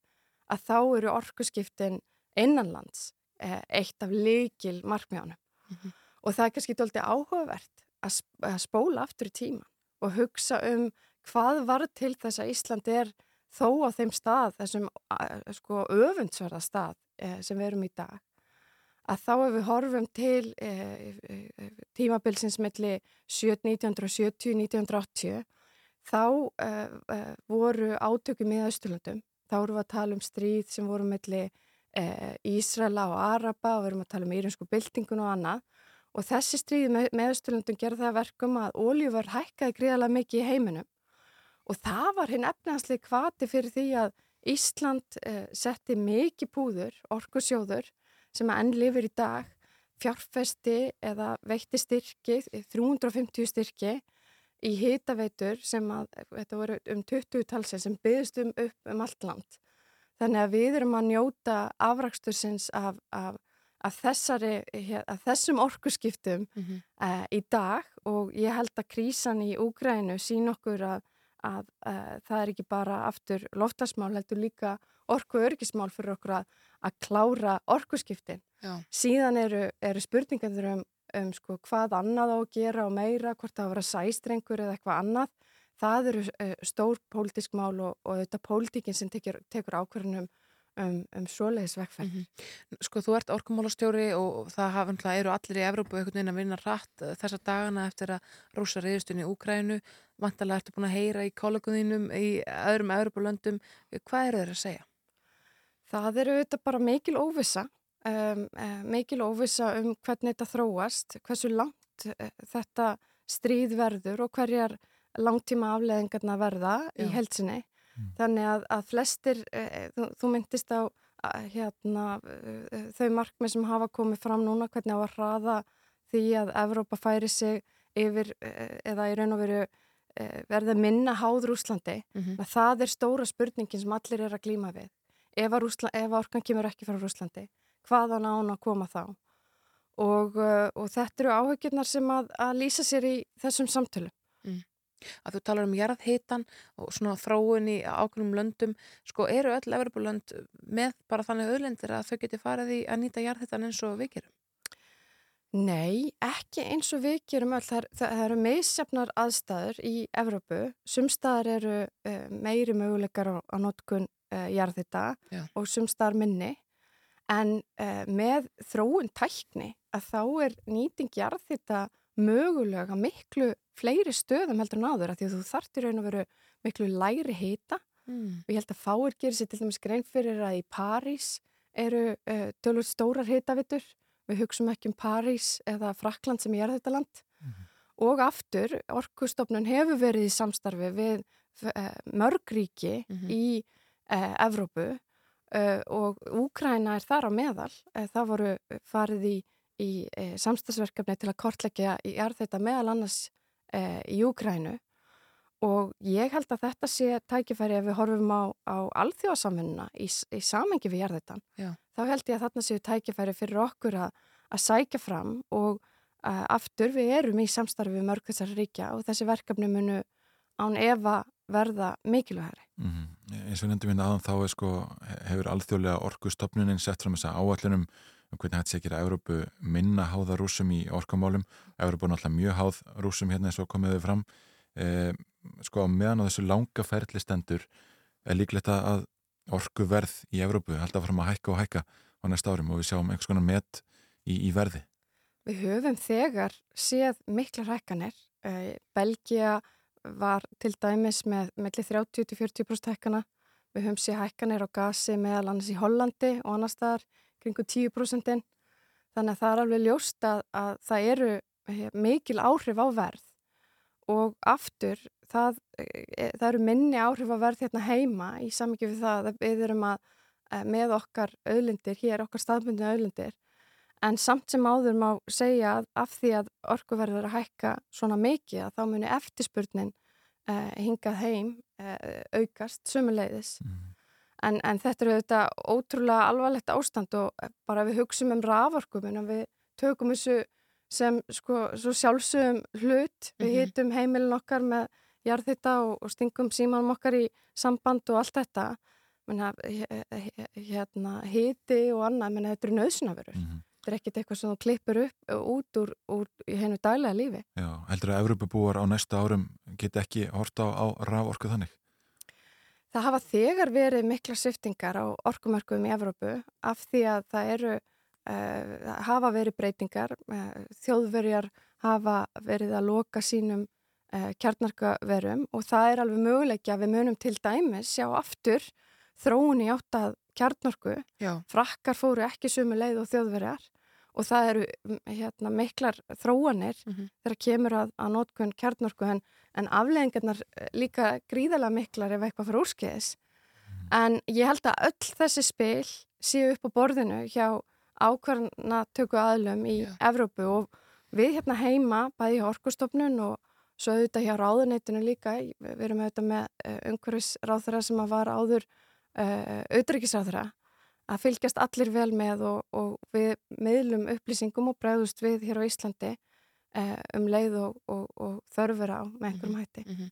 að þá eru orkuskiptin innanlands eitt af leikil markmiðanum mm -hmm. og það er kannski doldið áhugavert að, sp að spóla aftur í tíman og hugsa um hvað var til þess að Ísland er þó á þeim stað, þessum sko öfundsverða stað sem við erum í dag að þá ef við horfum til tímabilsins milli 1970-1980 þá e, e, voru átökum í Östurlandum. Þá vorum við að tala um stríð sem voru milli e, Ísraela og Araba og við erum að tala um írinsku byltingun og annað og þessi stríð með, með Östurlandum gerði það verkum að ólíu var hækkaði gríðarlega mikið í heiminum og það var hinn efnaðslega kvati fyrir því að Ísland eh, setti mikið púður, orkusjóður sem að enn lifir í dag fjárfesti eða veitti styrki, 350 styrki í hitaveitur sem að, þetta voru um 20 talsið sem byggðist um upp um allt land. Þannig að við erum að njóta afrakstursins af, af, af, þessari, af þessum orkuskiptum mm -hmm. uh, í dag og ég held að krísan í Úgrænu sín okkur að, að uh, það er ekki bara aftur loftasmál, heldur líka orku örgismál fyrir okkur að, að klára orkuskiptin. Já. Síðan eru, eru spurningar um, um sko, hvað annað á að gera og meira, hvort það að vera sæstrengur eða eitthvað annað. Það eru uh, stór pólitísk mál og, og þetta pólitíkin sem tekur, tekur ákverðinum um, um svoleiðisvegferð. Mm -hmm. Sko þú ert orkumálastjóri og það hafa, eru allir í Evrópu einhvern veginn að vinna rætt þessa dagana eftir að rúsa reyðustunni í Úkrænu. Vantalega ertu búin að heyra í kolleguðinum í öðrum Evrópulöndum. Hvað eru þeir að segja? Það eru auðvitað bara mikil óvisa, um, uh, mikil óvisa um hvernig þetta þróast, hversu langt uh, þetta stríð verður og hverjar langtíma afleðingarna verða Já. í helsinni. Mm. Þannig að, að flestir, uh, þú, þú myndist á hérna, þau markmið sem hafa komið fram núna, hvernig á að hraða því að Evrópa færi sig yfir eða í raun og veru verða minna háður Úslandi. Mm -hmm. Það er stóra spurningin sem allir er að glíma við ef, Rúsla, ef orkan kemur ekki frá Rúslandi, hvaðan á hún að koma þá? Og, uh, og þetta eru áhugirnar sem að, að lýsa sér í þessum samtölu. Mm. Að þú talar um jarðhitan og svona þróun í ákveðnum löndum, sko eru öll Evropalönd með bara þannig auðlendir að þau geti farið í að nýta jarðhitan eins og við gerum? Nei, ekki eins og við gerum öll. Það, það eru meðsefnar aðstæður í Evrópu. Sumstaðar eru uh, meiri möguleikar á, á notkun uh, jarðhita Já. og sumstar minni en uh, með þróun tækni að þá er nýting jarðhita mögulega miklu fleiri stöðum heldur en áður að því að þú þartir raun að veru miklu læri hita mm. og ég held að fáir gerir sér til dæmis grein fyrir að í París eru uh, tölur stórar hitavittur við hugsaum ekki um París eða Frakland sem er þetta land mm. og aftur orkustofnun hefur verið í samstarfi við mörgríki mm -hmm. í eh, Evrópu eh, og Úkræna er þar á meðal. Eh, það voru farið í, í eh, samstagsverkefni til að kortleggja í arðeita meðal annars í Úkrænu og ég held að þetta sé tækifæri ef við horfum á, á alþjóðasamfunna í, í samengi við jarðeitan. Þá held ég að þarna séu tækifæri fyrir okkur að, að sækja fram og uh, aftur við erum í samstarfi við mörg þessar ríkja og þessi verkefni munu án Eva verða mikilvægari. Mm -hmm. Eins og nefndum við aðan þá sko, hefur alþjóðlega orkustofnunin sett fram þess að áallunum um hvernig hætti segir að Európu minna háða rúsum í orkamálum. Európu er náttúrulega mjög háð rúsum hérna eins og komiðu fram. E, sko meðan á þessu langa ferðlistendur er líklegt að orkuverð í Európu held að fara að hækka og hækka á næsta árum og við sjáum einhvers konar met í, í verði. Við höfum þegar séð mikla hækkanir. Belgia var til dæmis með melli 30-40% hækkana. Við höfum sér hækkanir á gasi meðal annars í Hollandi og annars þar kringu 10%. Þannig að það er alveg ljóst að, að það eru eh, mikil áhrif á verð og aftur það, e, það eru minni áhrif á verð hérna heima í samvikið við það að við erum að e, með okkar auðlindir, hér okkar staðbundinu auðlindir En samt sem áður má segja að af því að orkuverður að hækka svona mikið að þá muni eftirspurnin uh, hingað heim uh, aukast sömuleiðis. Mm. En, en þetta eru þetta ótrúlega alvarlegt ástand og eh, bara við hugsaum um raforkum en við tökum þessu sem sko sjálfsögum hlut. Við mm -hmm. hýtum heimilin okkar með jarðhitta og, og stingum símanum okkar í samband og allt þetta. Menna, hérna, hýti og annað, menna þetta eru nöðsynafurur. Mm -hmm. Þetta er ekkert eitthvað sem þú klippur upp út úr, úr hennu dælega lífi. Já, heldur að Evropabúar á næsta árum geti ekki horta á, á raforku þannig? Það hafa þegar verið mikla sviftingar á orkumörkum í Evrópu af því að það eru uh, hafa verið breytingar, uh, þjóðverjar hafa verið að loka sínum uh, kjarnarkaverum og það er alveg möguleikja að við munum til dæmis sjá aftur þróun í átt að kjarnorku. Já. Frakkar fóru ekki sumu leið og þjóðverjar og það eru mm, hérna, miklar þróanir þegar kemur að, að nótkun kjarnorku en, en afleðingarnar eh, líka gríðalega miklar ef eitthvað fyrir úrskeiðis. En ég held að öll þessi spil séu upp á borðinu hjá ákvarðana tökku aðlum í Evrópu og við hérna heima, bæði hjá Orkustofnun og svo auðvitað hjá ráðuneytinu líka, við erum auðvitað með uh, umhverfisráþara sem að var áður uh, auðryggisráþara, að fylgjast allir vel með og, og við meðlum upplýsingum og bregðust við hér á Íslandi um leið og, og, og þörfur á með einhverjum hætti. Mhm.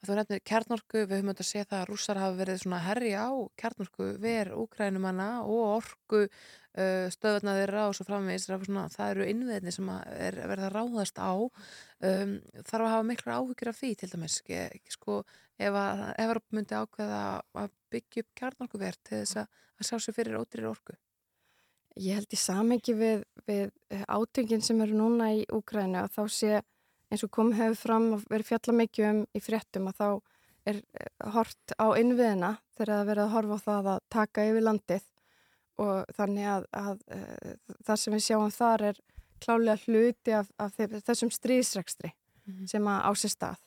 Þú nefnir kjarnorku, við höfum auðvitað að segja það að rússar hafa verið svona herri á kjarnorku ver úkrænumanna og orku uh, stöðvarna þeirra og svo framvegis það eru innviðinni sem er verið að ráðast á um, þarf að hafa miklar áhugir af því til dæmis sko ef að Evropa myndi ákveða að byggja upp kjarnorkuver til þess að, að sjá sér fyrir ódýrir orku Ég held í samengi við, við átöngin sem eru núna í Úkrænu að þá sé eins og kom hefur fram og verið fjalla mikið um í fréttum að þá er eh, hort á innviðina þegar það verið að horfa á það að taka yfir landið. Og þannig að, að, að það sem við sjáum þar er klálega hluti af, af þessum stríðsrekstri sem að á sér stað.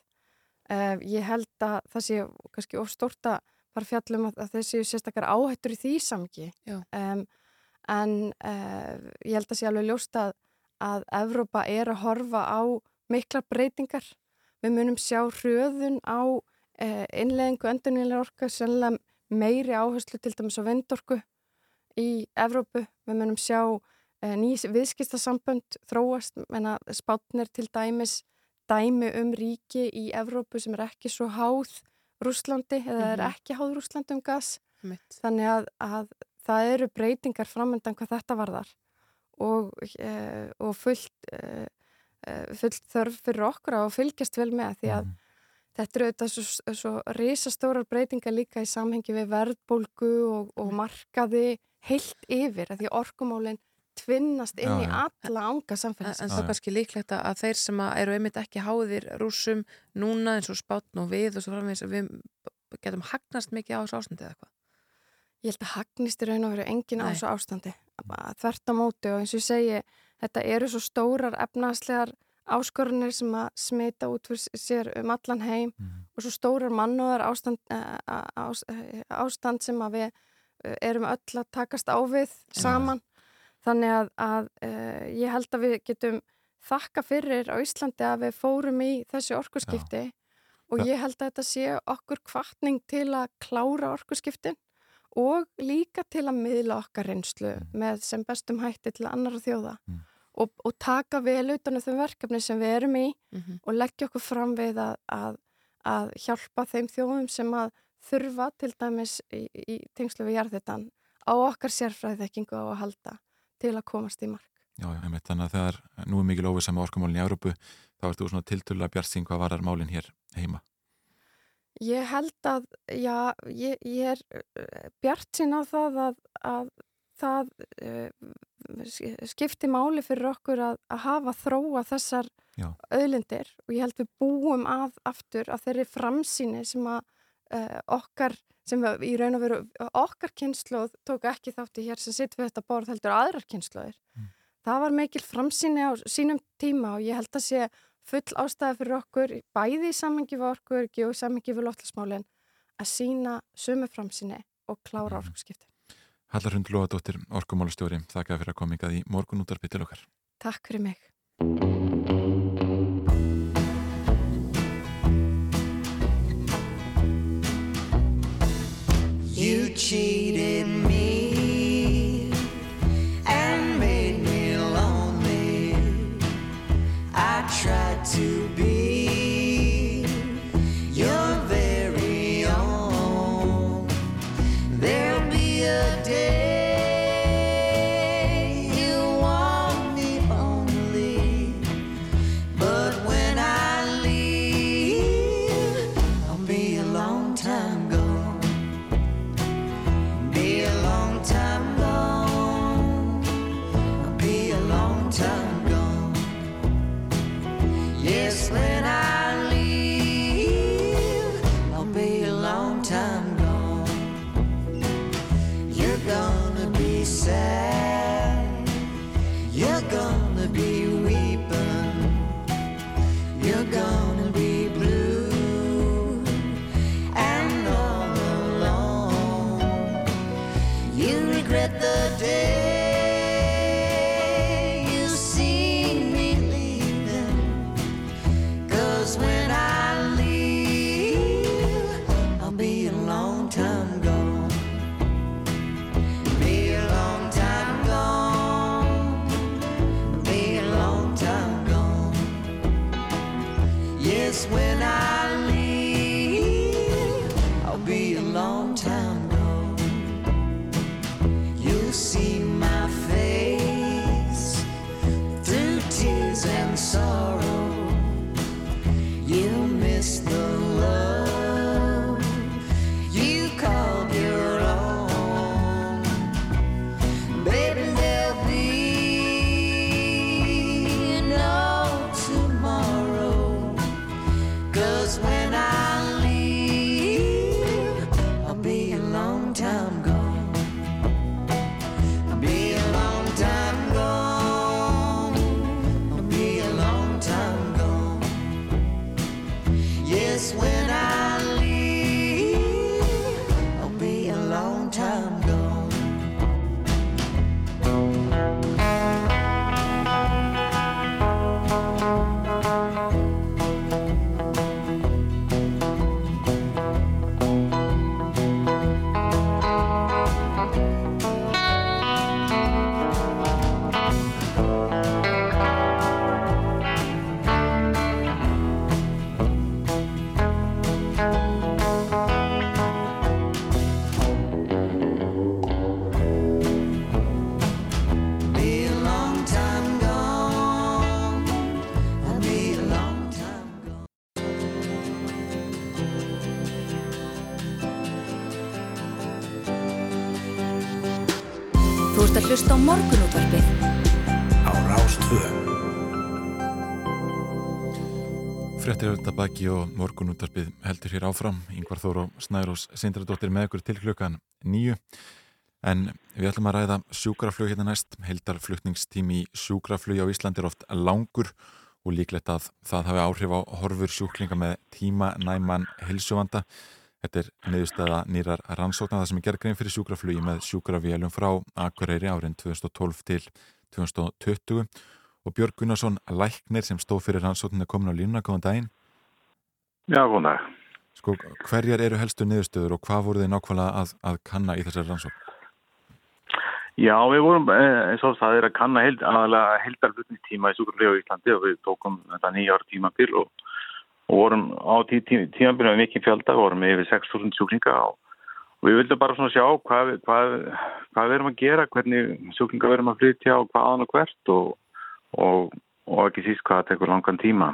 Uh, ég held að það sé kannski ofstórt að fara fjallum að, að þessi sérstakar áhættur í því samki um, en uh, ég held að sé alveg ljóst að að Evrópa er að horfa á miklar breytingar. Við munum sjá hröðun á uh, innlegingu endurnilega orka, sannlega meiri áherslu til dæmis á vendorku í Evrópu. Við munum sjá uh, ný viðskistasambönd þróast, menna spátnir til dæmis dæmi um ríki í Evrópu sem er ekki svo háð Rúslandi eða er Mhm. ekki háð Rúslandi um gas. Mitt. Þannig að, að það eru breytingar framöndan hvað þetta varðar og, uh, og fullt, uh, uh, fullt þörf fyrir okkur að fylgjast vel með því að þetta eru auðvitað svo, svo risastórar breytingar líka í samhengi við verðbólgu og, og markaði heilt yfir að því orkumálinn tvinnast inn í Já, já. alla anga En, samfélagsins. en þá kannski líklegt að- að þeir sem að eru einmitt ekki háðir rússum núna eins og spátn og við og svo framvegis að við getum hagnast mikið á þessu ástandi eða eitthvað. Ég held að hagnist í raun og veru engin á þessu ástandi. Þvert á móti og eins og ég segi, þetta eru svo stórar efnaðslegar áskorunir sem að smita út fyrir sér um allan heim og svo stórar mannúðar ástand, eh, eh, ástand sem að við eh, erum öll að takast á við saman. Þannig að, að ég held að við getum þakka fyrir á Íslandi að við fórum í þessi orkuskipti og ég held að þetta sé okkur kvartning til að klára orkuskiptin og líka til að miðla okkar reynslu með sem bestum hætti til annara þjóða og, og taka vel utan um þau verkefni sem við erum í Mhm. og leggja okkur fram við að, að, að hjálpa þeim þjóðum sem að þurfa til dæmis í, í tengslu við jarðitan á okkar sérfræðekkingu á að halda til að komast í mark. Já, já, einmitt, þannig að þegar nú er mikil óvisa með orkumálinn í Európu, þá ertu svona tiltölulega bjart sín hvað varar málinn hér heima. Ég held að, já, ég, ég er uh, bjart sín á það að, að það uh, skipti máli fyrir okkur að, að hafa þróa þessar Já. auðlindir og ég held við búum að aftur að þeirri framsýni sem að uh, okkar, sem við, í raun og veru okkar kynnslóð tók ekki þátti hér sem sitt við þetta borð heldur aðrar kynnslóðir. Það var mikil framsýni á sínum tíma og ég held að sé full ástæða fyrir okkur, bæði í samhengi við orkuörgi og í samhengi við lotlasmálinn, að sína sömu framsýni og klára orkuskipti. Hallar Hund Lóadóttir, orkumálustjóri, þakka fyrir að koma ykkar í morgun útarpi til okkar. Takk fyrir mig. You cheated Auðvitað baki og morgunúttarpið heldur hér áfram. Yngvar Þór og Snærós Sindradóttir með ykkur til klukkan nýju. En við ætlum að ræða sjúkraflug hérna næst. Heldarflutningstími sjúkraflug á Íslandi er oft langur og líklegt að það hafi áhrif á horfur sjúklinga með tíma næman hilsuvanda. Þetta er niðurstaða nýrar rannsóknar það sem er gerð grein fyrir sjúkraflugi með sjúkrafélum frá Akureyri árin 2012 til 2020 og Björg Gunnarsson, læknir sem stóð fyrir rannsókninu komin á línuna, góðan daginn. Já, góðan dag. Sko, hverjar eru helstu niðurstöður og hvað voru þið nákvæmlega að, að kanna í þessari rannsókn? Já, við vorum eh, eins og það er að kanna held, aðalega heldarflutningstíma í sjúkraflegu í Íslandi og við tókum þetta nýja ára tímabil og, og vorum á tí, tí, tímabil með mikið fjölda, vorum yfir 6.000 sjúklinga og, og við vildum bara svona sjá hvað, við- hvað, hvað við erum að gera, hvernig sjúklinga við erum að flytja og hvaðan og hvert og, og, og ekki síst hvað það tekur langan tíma.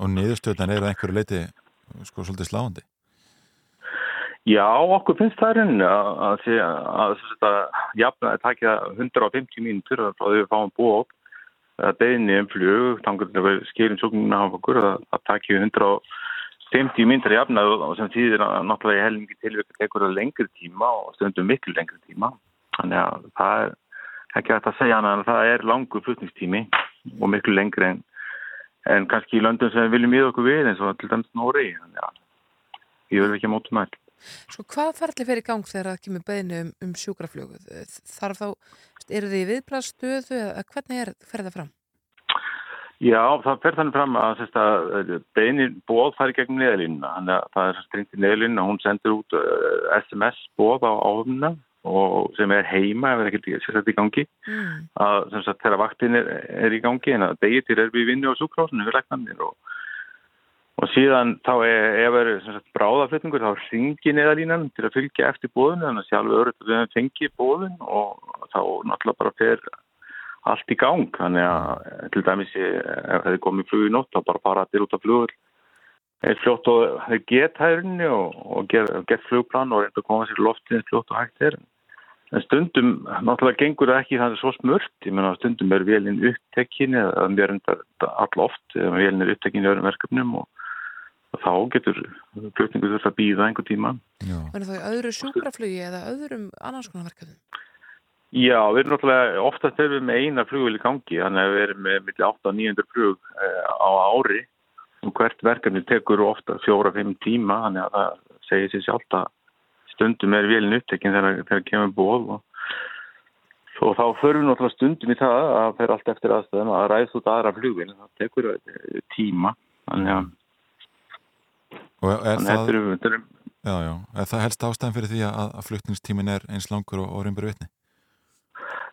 Og niðurstöðan eru að einhverju leiti sko svolítið sláandi. Já, okkur finnst það rauninni að, að, sé- að, að, að jafna að takja 150 mínútur frá því við fáum búið upp að beðinni um flug, til að við skilum sjúkninguna á okkur að, að takja 150 mínútur jafna og sem þýðir að náttúrulega í helmingi tilvík tekur það lengri tíma og stundum miklu lengri tíma. Þannig að það er ekki að segja hana en það er langur flutningstími og miklu lengri en, en kannski í löndum sem við viljum í okkur við eins og til dæmis Nóri. Þannig að ég verður ekki að móta með Sko hvað ferli fer í gang þegar það kemur beðinu um, um sjúkraflögu? Þarf þá, eru þið í viðblastöðu eða hvernig er, fer það fram? Já, það fer þannig fram að, að beinir bóð fari gegn neðalínuna. Þannig að það er strengt í neðalínuna hún sendur út uh, SMS bóð á áhumna og sem er heima ef það er ekkert sérstaklega í gangi. Mm. Að, sem sagt, þegar vaktin er, er í gangi en að degi til er við vinnu á súkrásinu við læknarnir og, og síðan þá er, ef er sem sagt, bráðaflutningur þá ringi neðalínan til að fylgja eftir bóðinu þannig að sjálf öðruð við höfum fengið bóðin og þá náttúrulega bara fer allt í gang þannig að til dæmis ef það er komið flug í nótt þá bara fara allir út af flugur eða fljótt og geta hærinni og, og gera get flugplan og reynda að koma sér loftið fljótt og hægt er en stundum náttúrulega gengur það ekki þannig svo smurt ég meina stundum er vélinn upptekkin eða mér reyndar all oft eða vélinn er upptekkin í öðrum verkefnum og, og þá getur flutningu þurft að býða einhver tíma Já. Verður þá í öðru sjúkraflugi eða öðrum annars konar verkefnum? Já, við erum náttúrulega oftast erum við með eina flugvél í gangi, þannig að við erum með milli 8 og 900 flug eh, á ári og hvert verkefni tekur ofta 4-5 tíma, þannig að það segir sér sjálft að stundum er vélinn upptekinn þegar þegar kemur ból og og þá förum við náttúrulega stundum í það að fer allt eftir aðstæðum að ræðst út aðra flugvél, það tekur eh, tíma, þannig að Og er þannig að það, þetta eru- já, já, er það helst ástæðan fyrir því að, að flutningstímin er eins langur og, reynbur vitni?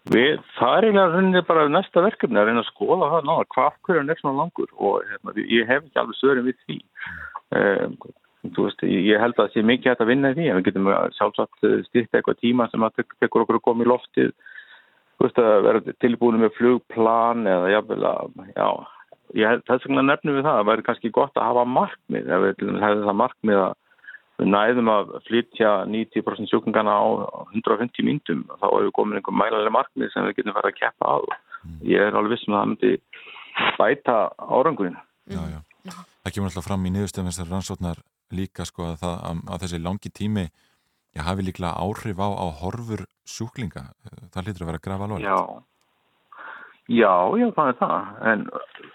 Við, það er eiginlega bara næsta verkefni að reyna að skoða það náða hvað hverju hann er svona langur og hérna, ég hef ekki alveg svörin við því. Um, veist, ég held að það sé mikið hægt að vinna í því en við getum sjálfsagt styrkt eitthvað tíma sem að tek- tekur okkur að koma í loftið. Þú veist, að vera tilbúinu með flugplan eða jafnvel að, já, þess vegna nefnum við það að væri kannski gott að hafa markmið ef við hefðum það markmið að við næðum að flytja 90% sjúkingana á 150 myndum þá við komin einhver mælalega markmið sem við getum farið að keppa á ég er alveg vissum að það myndi bæta árangurinn. Já, já. Það kemur alltaf fram í niðurstöðum þessar rannsóknar líka sko að, það, að, að þessi langi tími já, hafi líklega áhrif á, á horfur sjúklinga. Það hlýtur að vera að grafa alveg. Já, já, já, það er það en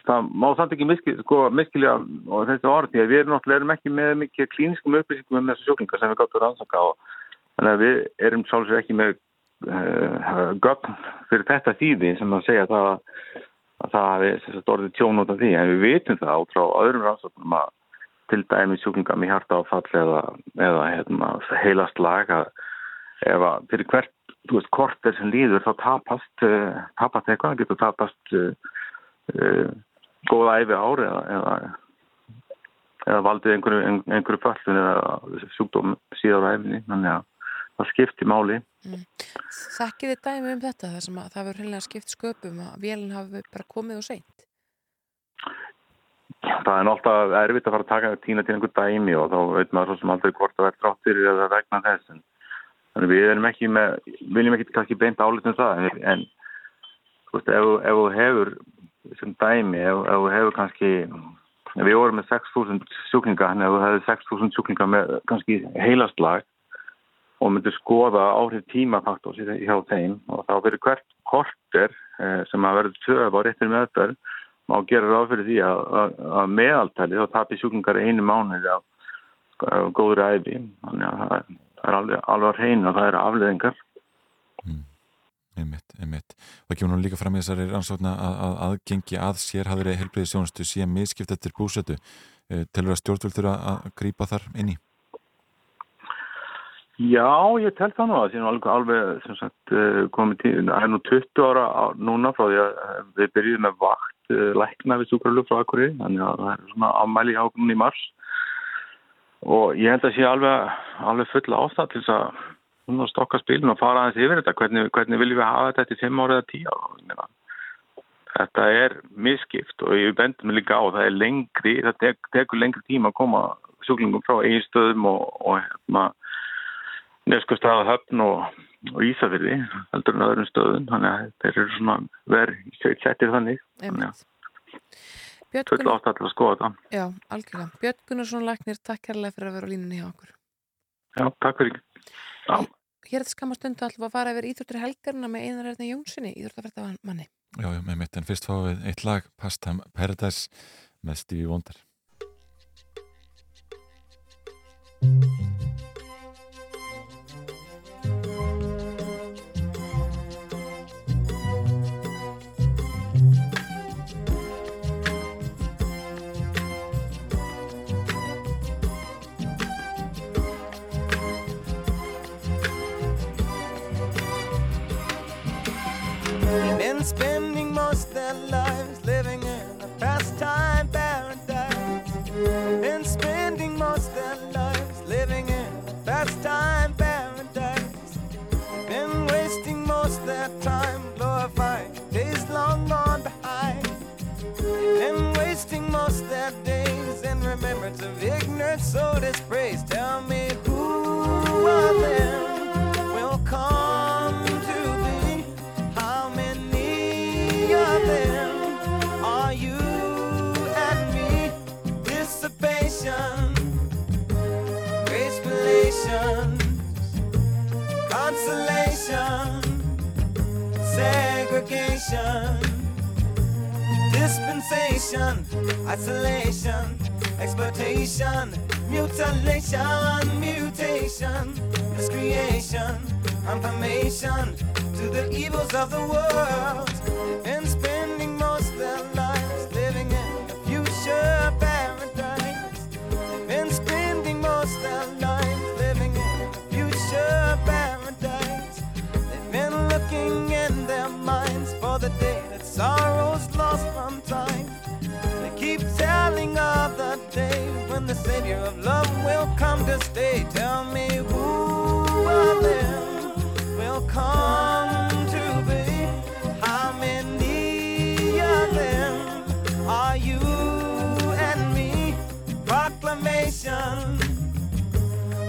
það má samt ekki miskil, sko, miskilja og þessi orð því að við erum náttúrulega ekki með mikið klíniskum upplýsingum um þessu sjúklinga sem við gáttum að rannsaka og þannig að við erum sjálfsög ekki með uh, gögn fyrir þetta þýði sem að segja það að það sagt, orðið tjón út af því en við vitum það át frá öðrum rannsóknum að til dæmi sjúklinga með hjartaáfall eða, eða hérna, heilast lag að fyrir hvert þú veist, korter sem líður þá tapast uh, tapast eitthvað, getur tapast uh, uh, góða æfi ári eða, eða, eða valdið einhverju, ein- einhverju föllun eða sjúkdóm síðar á æfinni þannig að það skiptir máli Þekkið þið dæmi um þetta þar sem að það verður skipt sköpum að vélinn hafi bara komið og seint? Það er náttúrulega erfitt að fara að taka tína til einhver dæmi og þá veit maður svo sem aldrei hvort það er tráttir eða vegna þess en þannig við erum ekki með viljum ekki kannski beint álitum það en, en þú veist, ef, ef þú hefur sem dæmi, ef, ef þú hefur kannski við vorum með 6.000 sjúklinga, ef þú hefur 6.000 sjúklinga með kannski heilaslag og myndir skoða áhrif tímafaktors í- hjá þeim og þá fyrir hvert korter eh, sem að verður töf á réttir meðferð má gera ráð fyrir því að, að, að meðaltali þá tapir sjúklingar einu mánuði af, af góður æfi þannig að það er, er alveg, alveg að reyna það eru afleðingar Einmitt, einmitt. Það kemur nú líka fram í þessari rannsókna að, að aðgengi að sérhæðri helbriði sjónustu sé miskipt eftir búsetu. Eh, Telur að stjórnvöld þurfa að grípa þar inn í? Já, ég tel það nú að það sé nú alveg, sagt eh, komið til, það er nú 20 ára núna frá því að eh, við byrjuðum með vakt eh, lækna við súkralöf frá Akureyri, þannig að það er svona afmæli hjá núna í mars og ég held að sé alveg, alveg fulla ástæð til þess að svona stokka spilin og fara aðeins yfir þetta, hvernig, hvernig viljum við hafa þetta til 5 ára eða 10 ára. Þetta er miskipt og ég bendum mig líka á það er lengri, það tek, tekur lengri tíma að koma sjúklingum frá eiginstöðum og, og hérna neskustæða höfn og, og Ísafyrði heldur en öðrum stöðum þannig að þeir eru svona verið settir þannig Björn full Gunnar, ástæð til að skoða það já, algjörlega. Björn Gunnarsson Læknir, takk kærlega fyrir að vera á línunni hjá okkur. Já, takk fyrir Já, Hér er þetta skamma stundu alltaf að fara yfir íþjóttir helgarna með einar erðna Jónssoni, íþjóttafrætta manni. Já, já, með mitt. En fyrst fáum við eitt lag, Pastime Paradise með Stevie Wonder. Spending most their lives living in a pastime paradise. Been spending most their lives living in a pastime paradise. Been wasting most of their time glorifying days long gone behind. Been wasting most their days in remembrance of ignorant soul dispraise. Tell me segregation, dispensation, isolation, exploitation, mutilation, mutation, miscreation, confirmation. To the evils of the world. The Savior of love will come to stay. Tell me who of them will come to be? How many of them are you and me? Proclamation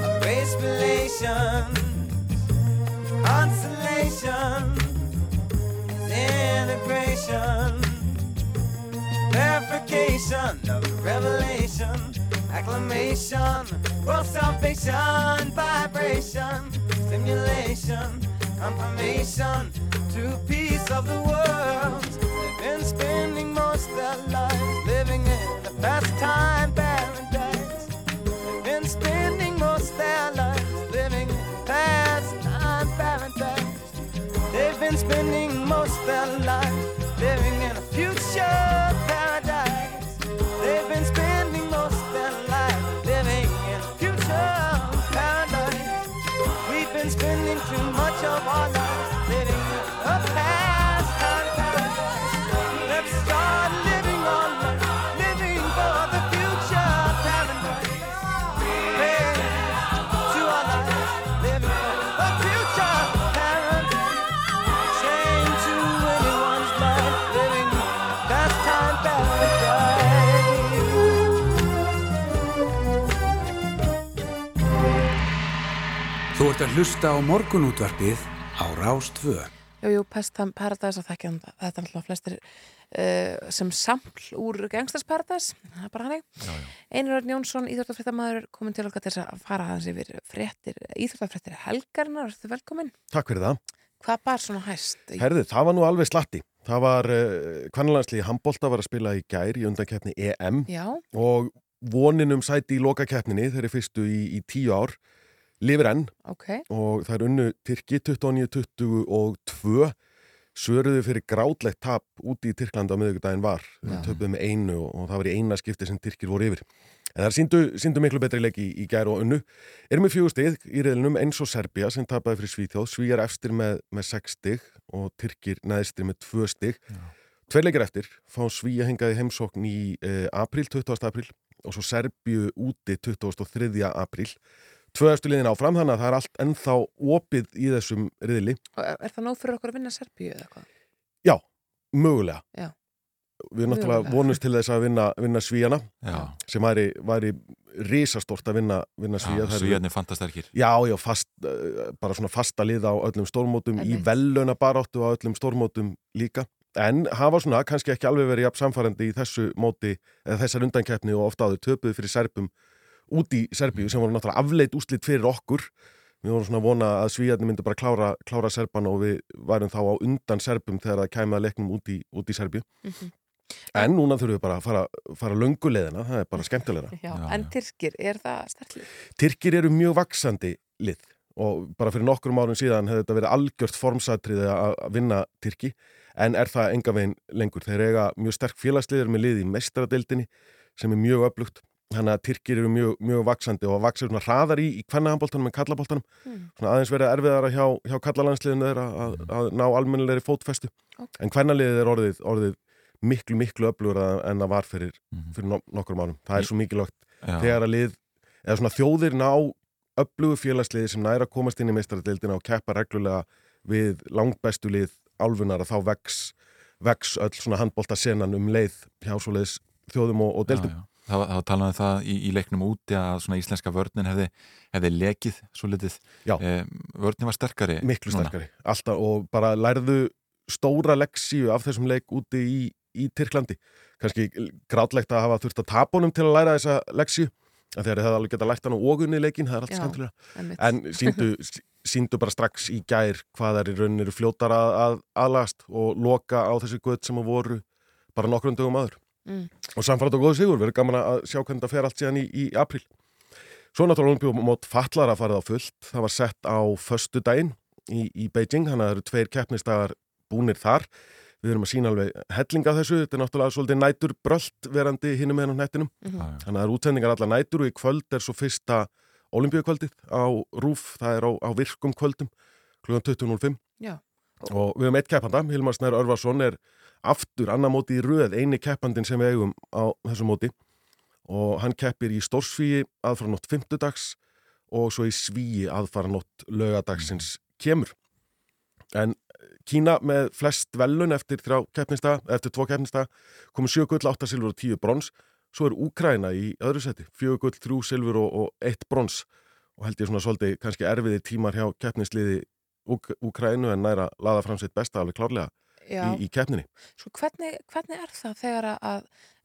of race relations, consolation integration, verification of revelation, acclamation, world salvation, vibration, stimulation, confirmation to peace of the world. They've been spending most their lives living in the a pastime paradise. They've been spending most their lives living in a pastime paradise. They've been spending most their lives að hlusta á morgunútvarpið á Rástvö. Jú, jú, Pestam Paradise að þekkja um. Þetta er alltaf flestir uh, sem saml úr Gangsters Paradise, það er bara hannig. Einar Örn Jónsson, íþjóttafréttamaður, komin til okkar til þess að fara aðeins yfir fréttir, íþjóttafréttir helgarnar, ertu velkomin? Takk fyrir það. Hvað bar svona hæst? Herðu, það var nú alveg slatti. Það var, uh, kvannalansliði handbólta var að spila í gær í undankeppni EM Já, og vonin um sæti í lokakeppninni, þeirri fyrstu í, í tíu ár, lifir enn ok. og það er unnu Tyrki 29-22 svöruðu fyrir grátlegt tap úti í Tyrklanda á miðugudaginn var, Já. töpuðu með einu og, og það var í eina skipti sem Tyrkir voru yfir. En það síndu, síndu miklu betri leik í, í gær og unnu. Erum við fjögur stig í reyðlunum eins og Serbia sem tapaði fyrir Svíþjóð, Svíjar efstir með, með 6 stig og Tyrkir neðstir með 2 stig. Tveir leikir eftir fá Svíja hengaði heimsókn í eh, april, 20. april og svo Serbju úti 23. april. Tvöðastu liðin áfram þannig að það er allt ennþá opið í þessum riðli. Og er, er það nóg fyrir okkur að vinna Serbíu eða hvað? Já, mögulega. Já. Við erum náttúrulega vonust til þess að vinna, vinna Svíjana Já. sem væri, væri risastort að vinna, vinna Svíja. Já, Svíjarnir fantasterkir. Já, já, fast, eh, bara svona fasta lið á öllum stórmótum, í Einmitt. veluna baráttu á öllum stórmótum líka. En hafa svona kannski ekki alveg verið jafn samfærandi í þessu móti, eða þessar undankeppni og ofta áður töpuð fyrir Serbum út í Serbíu sem voru náttúrulega afleitt úslit fyrir okkur. Við vorum svona vona að Svíjarnir myndi bara klára, klára Serban og við værum þá á undan Serbum þegar það kæmi að leiknum út í, út í Serbíu. Mhm. En núna þurfum við bara að fara, fara lönguleðina, það er bara skemmtilegra. Já, en Tyrkir, er það stertlið? Tyrkir eru mjög vaksandi lið og bara fyrir nokkrum árum síðan hefði þetta verið algjört formsatriði að vinna Tyrki en er það enga veginn lengur. Þeir eiga mjög sterk félagsliðir með lið í mestaradeildinni sem er mjög öflugt. Þannig að Tyrkir eru mjög, mjög vaksandi og vaksir svona hraðar í, í kvennahamboltanum en kallaboltanum. Mm. Svona aðeins verið erfiðara hjá, hjá kallalandsliðinu þeirra að, að ná almennilegri fótfestu. En kvennaliðið er orðið, orðið miklu, miklu öflugur en það var fyrir, fyrir no nokkrum árum. Það er svo mikilvægt Já. þegar að lið, eða svona þjóðir ná öflugu félagsliði sem næra að komast inn í meistaradeildina og keppa reglulega við langbæstu lið álfunar að þá vex, vex öll svona handbólta senan um leið hjá svoleiðis þjóðum og, og deildum. Já, já. Það það var talað um það í, í leiknum úti að svona íslenska vörnin hefði, hefði lekið svo litið. Já. Eh, vörnin var sterkari. Miklu núna. sterkari. Alltaf og bara lærðu stóra leksíu af þessum leik úti í, í Tyrklandi. Kanski grátlegt að hafa þurft að tapa honum til að læra þessa leksíu. Þegar þið hefði alveg getað lært hann á ogunni leikin, það er allt einmitt. En síndu, síndu bara strax í gær hvað er í rauninni eru fljótar að, að aðlast og loka á þessi gutt sem að voru bara nokkrum dögum aður Mm. og samfærat og góðu sigur, verður gaman að sjá hvernig það fer allt síðan í, í april Svo náttúrulega olimpíumót fallara farið á fullt. Það var sett á föstu daginn í, í Beijing, þannig að það eru tveir keppnistagar búnir þar. Við erum að sína alveg hellinga þessu, þetta er náttúrulega svolítið nætur brölt verandi hinum með hennan hættinum Mhm. þannig að það eru útsendingar alla nætur og í kvöld er svo fyrsta olimpíukvöldið á RÚF, það er á, á virkum kvöldum klugan 20.05 Já. og við höfum eitt keppanda, Hilmar Snær Örvarsson er aftur annar móti í röð eini keppandin sem við eigum á þessu móti. Og hann keppir í stórsvíi aðfaranótt fymtudags og svo í svíi aðfaranótt lögadagsins kemur. En Kína með flest velun eftir þrjá keppnista, eftir tvo keppnista komur sjö gull, átta silfur og tíu brons. Svo er Úkraina í öðru seti fjögur gull, þrjú silfur og, og eitt brons. Og held ég svona svolítið kannski erfiði tímar hjá keppnisliði Úk Úkrainu en næra laða fram sitt besta alveg klárlega. Í, í keppninni. Sko hvernig, hvernig er það þegar að, að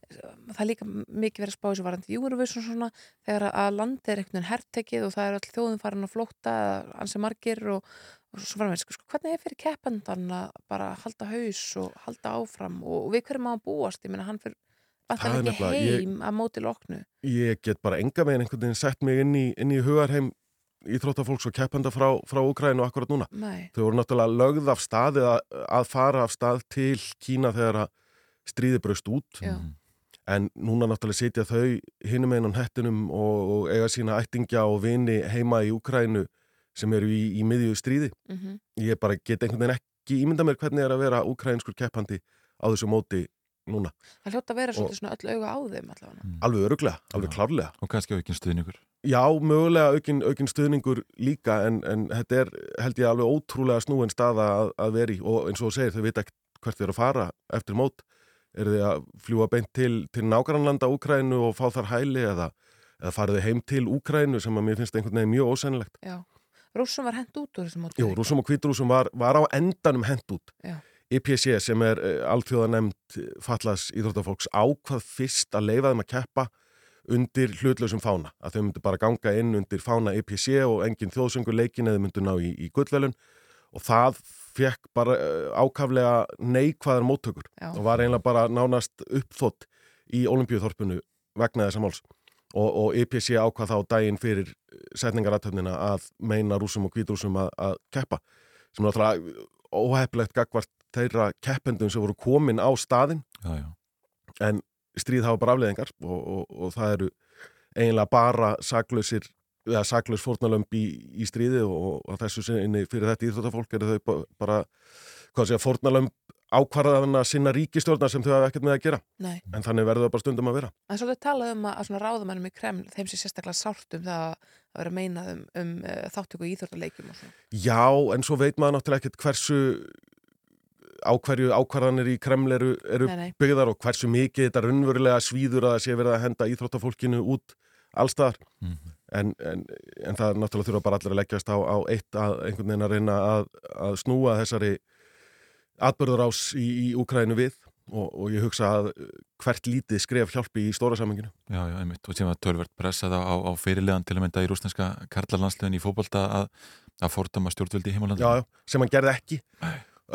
það er líka mikið verið að spá þessu varandi Eurovision svona þegar að landið er einhvern veginn hertekið og það er all þjóðum farin að flótta ansi margir og, og svo framvegð sko, hvernig er fyrir keppendan að bara halda haus og halda áfram og, og við hverjum á að búast? Ég meina hann fyrir Það vantar er ekki nefnilega- ég- heim að móti loknu. Ég get bara enga veginn einhvern veginn sett mig inn í, inn í hugarheim íþróttafólks og keppenda frá, frá Úkrænu akkurat núna. Nei. Þau voru náttúrulega lögð af staði að, að fara af stað til Kína þegar að stríði braust út. Já. En núna náttúrulega sitja þau hinum einan hettinum og, og eiga sína ættingja og vini heima í Úkrænu sem eru í, í miðju stríði. Mhm. Ég bara get einhvern veginn ekki ímynda mér hvernig er að vera úkrænskur keppandi á þessu móti núna. það hljóta að vera svolítið svona öll auga á þeim allavega. Alveg öruglega, alveg klárlega. Og kannski aukinn stuðningur. Já, mögulega aukin, aukin stuðningur líka en, en þetta er held ég alveg ótrúlega snúin staða að, að veri og eins og þú segir þau vita ekkert hvert þau eru að fara eftir mót. Eru þau að fljúa beint til, til nágrannlanda Úkrænu og fá þar hæli eða, eða farið þau heim til Úkrænu sem að mér finnst einhvern veginn mjög ósennilegt. Já, Rússum var hent út úr þessum móti Jú, rúsum og hvítrúsum var, var á endanum hent út. Já. IPC sem er uh, alþjóðanemnd fallas íþróttafólks ákvað fyrst að leifa þeim að keppa undir hlutlausum fána. Að þau myndu bara ganga inn undir fána IPC og engin þjóðsöngur leikin eða myndu ná í, í gullvelun og það fekk bara uh, ákaflega neikvæðar móttökur Já. og var eiginlega bara nánast uppþótt í olimpíuþorpunu vegna þessa máls. Og, og IPC ákvað þá daginn fyrir setningaratöfnina að meina rúsum og hvítrúsum að, að keppa sem er náttúrulega óheflegt gagvart þeirra keppendum sem voru komin á staðin Já, já. en stríð hafa bara afleðingar og, og, og það eru eiginlega bara saklausir eða saklaus fórnalömb í, í stríði og, og þessu sinni fyrir þetta íþróttafólk eru þau ba- bara hvað segja, fórnalömb ákvarðaðana sinna ríkistjórnar sem þau hafa ekkert með að gera Nei. en þannig verður það bara stundum að vera Það er svolítið talað um að, að svona ráðamannum í Kreml þeim sé sérstaklega sárt um það að að vera meinað um, um uh, þáttöku í svona. Já, en svo veit maður náttúrulega ekkert hversu á hverju ákvarðanir í Kreml eru, eru Nei, nei. byggðar og hversu mikið þetta raunverulega svíður að það sé verið að henda íþróttafólkinu út allstaðar en, en, en það náttúrulega þurfa bara allir að leggjast á, á eitt að einhvern veginn að reyna að, að snúa þessari atbörðurás í, í Úkrænu við. Og, og ég hugsa að hvert lítið skref hjálpi í stóra samenginu Já, já, einmitt. Og sem að tölvert pressað á, á fyrirlegan til að mynda í rúsneska karlalandsliðin í fótbolta að, að fordama stjórnvöldi í heimalandinu. já, já, sem hann gerði ekki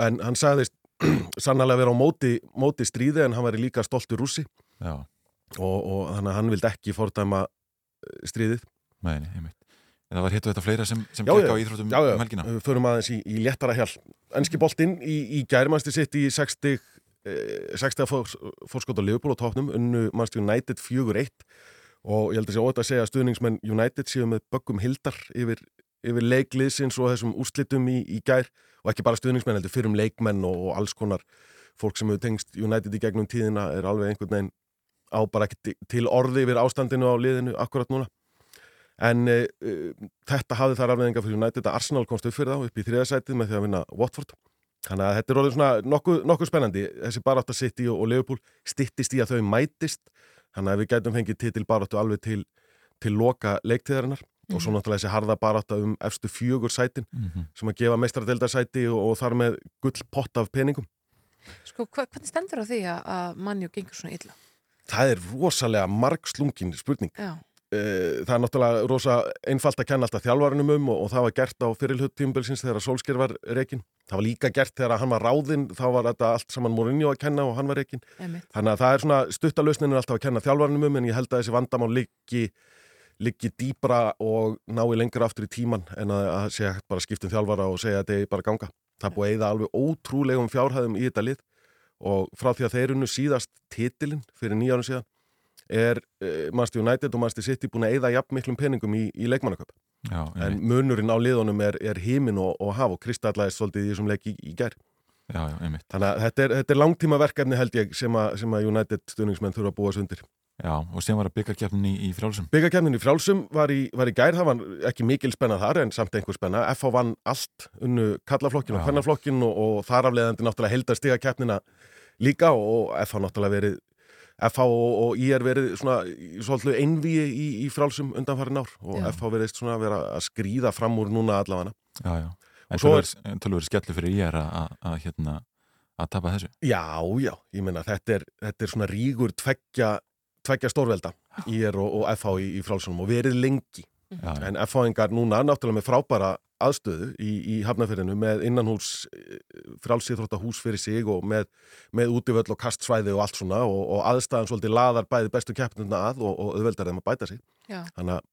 en hann sagðist sannlega vera á móti, móti stríði en hann væri líka stoltur rússi Já. og, og þannig að hann vildi ekki fordæma eh, stríðið Nei, nei, einmitt. En það var hittu þetta fleira sem, sem Já, gekk já, á íþróttum já, já, um helgina. við förum aðeins í, í léttara hjál Enski boltinn í, í gærmannsti sitt í 60 eh, 60 fórs, fórskot á Liverpool og tóknum unnu mannstu United 4-1 og ég held að sé ótt að segja að stuðningsmenn United séu með böggum hildar yfir, yfir leikliðsins og þessum úrslitum í, í gær og ekki bara stuðningsmenn heldur fyrir um leikmenn og, og alls konar fólk sem hefur tengst United í gegnum tíðina er alveg einhvern veginn á bara ekki til- orði yfir ástandinu á liðinu akkurat núna. En uh, þetta hafði þar afleðingar fyrir United að Arsenal komst upp fyrir þá upp í þriðasætið með því að vinna Watford. Þannig að þetta er orðið svona nokkuð, nokkuð spennandi. Þessi barátta City og, og Liverpool stittist í að þau mætist. Þannig að við gætum fengið titil baráttu alveg til, til loka leiktíðarinnar og svo náttúrulega þessi harða barátta um efstu fjögur sætin Mhm. sem að gefa meistaradeildarsæti og, og þar með gull pott af peningum Sko, hva, hvernig stendur á því að, að mannjú gengur svona illa? það er rosalega margslungin spurning Já. uh, það er náttúrulega rosa einfalt að kenna alltaf þjálfarunum um og, og það var gert á fyrirhut tímbilsins þegar Solskjær var reikin. Það var líka gert þegar hann var ráðinn, þá var þetta allt saman Mourinho að kenna og hann var. Einmitt. Þannig að það er svona stuttalösnin er alltaf að kenna þjálfarunum um en ég held að þessi vandamál liggi liggi dýbra og nái lengra aftur í tíman en að, að segja bara skiptum þjálfara og segja að þetta er bara ganga. Það er búið að eyða alveg ótrúlegum fjárhæðum í þetta lið og frá því að þeir unnu síðast titilinn fyrir nýjárum síðan er uh, Manchester United og Manchester City búin að eyða jafn miklum peningum í, í leikmannaköp. En munurinn á liðunum er, er hímin og, og haf og kristallæðist svolítið í þessum leik í, í gær. Já, já, einmitt. Þannig að þetta er, þetta er langtíma verkefni held ég sem að, sem að United stuðningsmenn þurfa að búa sig undir. Já, og sem var að byggjarkjafnin í, í frjálsum. Byggakefnin í frjálsum var í, var í gær, það var ekki mikil spenna þar en samt einhver spenna. FH vann allt unnu kallaflokkin og hvernaflokkin og, og þar afleðandi náttúrulega heldar stiga keppnina líka og FH náttúrulega verið FH og, og IR verið svona svolítið einvíi í, í frjálsum undanfærin ár og Já. FH verið svona að vera að skrýða fram úr núna allavega. Já, já. En er- tölur skellu fyrir ég er að, að, hérna, að tapa þessu. Já, já, ég meina þetta er, þetta er svona rígur tveggja, tveggja stórvelda IR og, og FH í, í frálsunum og verið lengi. Já, En FH-ingar núna náttúrulega með frábæra aðstöðu í, í hafnafyrinu með innanhús frálsýþróttahús fyrir sig og með, með útivöll og kastsvæði og allt svona og, og aðstæðan svolítið laðar bæði bestu keppnuna að og, og auðveldar þeim að bæta sig. Já. Þannig að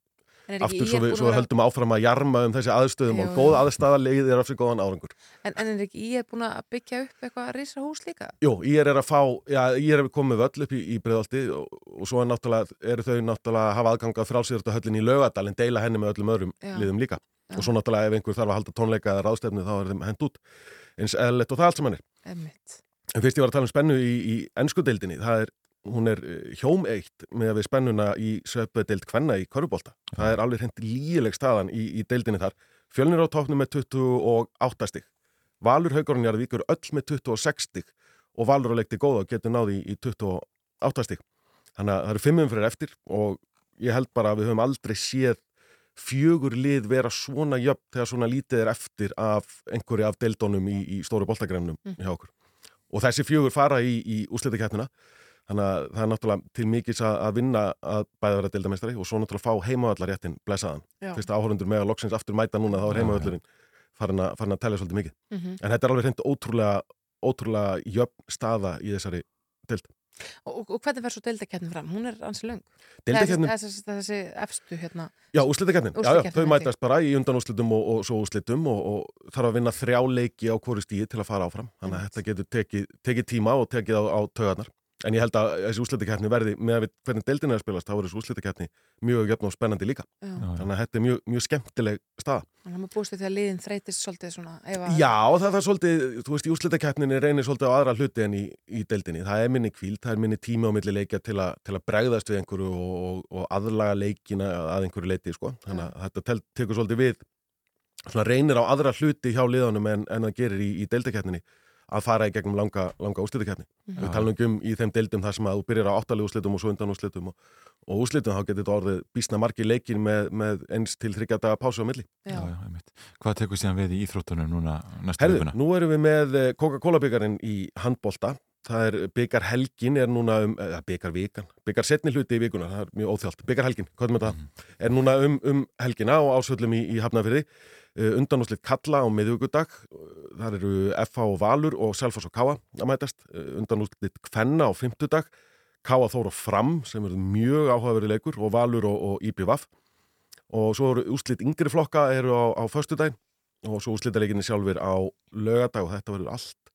ekki aftur svo við, svo að við höldum áfram að jarma um þessi aðstöðum og góð jú. aðstæða leiðir af sig góðan árangur. En, en er ekki ég búin að byggja upp eitthvað risa hús líka? Jú, ég er að fá, já, ég er að koma með völl upp í, í breiðalti og, og svo er náttúrulega, eru þau náttúrulega að hafa aðgang að frálsýrta höllin í laugadal en deila henni með öllum öðrum Já. liðum líka. Já. Og svo náttúrulega ef einhver þarf að halda tónleika eða ráðstefni þá er þeim hend út eins eðlilegt og það allt sem hann er. Emmitt. En fyrst ég var að tala um spennu í, í ennsku deildinni, það er, hún er eh, hjóm eitt með að við spennuna í söpudeild kvenna í Körubólta. Það er alveg hreint lígileg staðan í, í deildinni þar. Fjölnir á tóknum með 28 stig. Valur Haugurinn Jarðvíkur öll með 26 stig og Valur á leikti góða og getur náði í 28 stig. Þannig að það eru fimmum fyrir eftir og ég held bara að við höfum aldrei séð fjögur lið vera svona jöfn þegar svona lítið er eftir af einhverju af deildónum í, í stóru boltagremnum Mm. hjá okkur. Og þessi fjögur fara í, í úslitakeppnina þannig að það er náttúrulega til mikils að, að vinna að bæða vera deildameistari og svo náttúrulega fá heimavallarréttin blessaðan. Já. Fyrst áhörundur með að loksins aftur mæta núna þá er heimavallurinn farin að, farin að telja svolítið mikið. Mhm. En þetta er alveg hreint ótrúlega, ótrúlega jöfn staða í þessari deild. Og, og, hvernig verður svo deildakeppnin fram? Hún er ansi löng. Eða Þessi, þessi, þessi efstu hérna. Já, úslitakeppnin. Já, já, þau mætast bara í undan úslitum og, og svo úslitum og, og þarf að vinna þrjá leiki á hverju stíði til að fara áfram. Þannig að þetta getur tekið, tekið tíma og tekið á, á taugarnar. En ég held að þessi úslitakeppni verði með að við hvernig deildin er að spilast, þá er þessi úslitakeppni mjög jöfn og spennandi líka. Já. Þannig að þetta er mjög, mjög skemmtileg staða. Þannig að maður búist við því að liðin þreytist svolítið svona. Að, Já, það er svolítið, þú veist, í úrslitakeppninni reynir svolítið á aðra hluti en í, í deildinni. Það er minni kvíld, það er minni tími á milli leikja til, a, til að bregðast við einhverju og, og, og aðlaga leikina að einhverju leiti, sko. Þannig að þetta tel, tekur svolítið við, svona reynir á aðra hluti hjá liðanum en, en það gerir í, í deildakeppninni að fara í gegnum langa, langa úrslitakeppni. Mhm. Við talum ekki um í þeim deildum þar sem að þú byrjar á áttalegu úrslitum og svo undan úrslitum og, og úrslitum þá getur þetta orðið bísna margir leikin með, með eins til þryggja daga pásu á milli. Já. Já, já, einmitt. Hvað tekur síðan við í íþróttunum núna næstu Herðu, vikuna? nú erum við með eh, Coca-Cola byggarinn í handbolta. Það er byggar helgin er núna um, eða byggar vikan, byggar setni hluti í vikuna, það er mjög óþjált. Byggar helgin, hvað er með það? Er núna um, um helgina og ásvöllum í, í Hafnafyrði. Uh, undanúslitt Kalla á miðugudag. Það eru FH og Valur og Selfoss og Káa að mætast. Uh, undanúslitt Kvenna á fymtudag. Káa Þór og Fram sem eru mjög áhugaverið leikur og Valur og, og IPVAF. Og svo eru úslitt yngri flokka eru á, á föstudaginn og svo úrslitaleikinni sjálfur á lögadag og þetta verður allt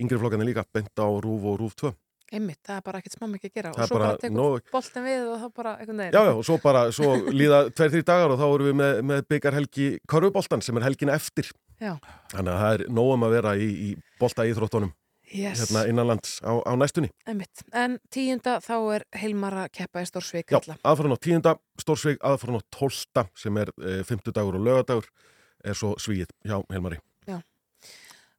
yngri flokkanir líka bent á Rúf og Rúf 2 Einmitt, það er bara ekkert smá mikið að gera Það og svo bara, bara tekur nóg- boltin við og þá bara einhvern veginn. Já, já, og svo bara, svo líða tveir, þrý dagar og þá erum við með, með byggarhelgi Körfuboltan sem er helgina eftir Já. Þannig að það er nógum að vera í, í bolta íþróttunum Yes. hérna innanlands á, á næstunni Einmitt. En tíunda þá er Heilmar að keppa í Stórsvík Já, aðfæran á tíunda, stórsvig, aðfæran á tólta sem er e, fymtudagur og lögadagur er svo svíið hjá Helmari Já.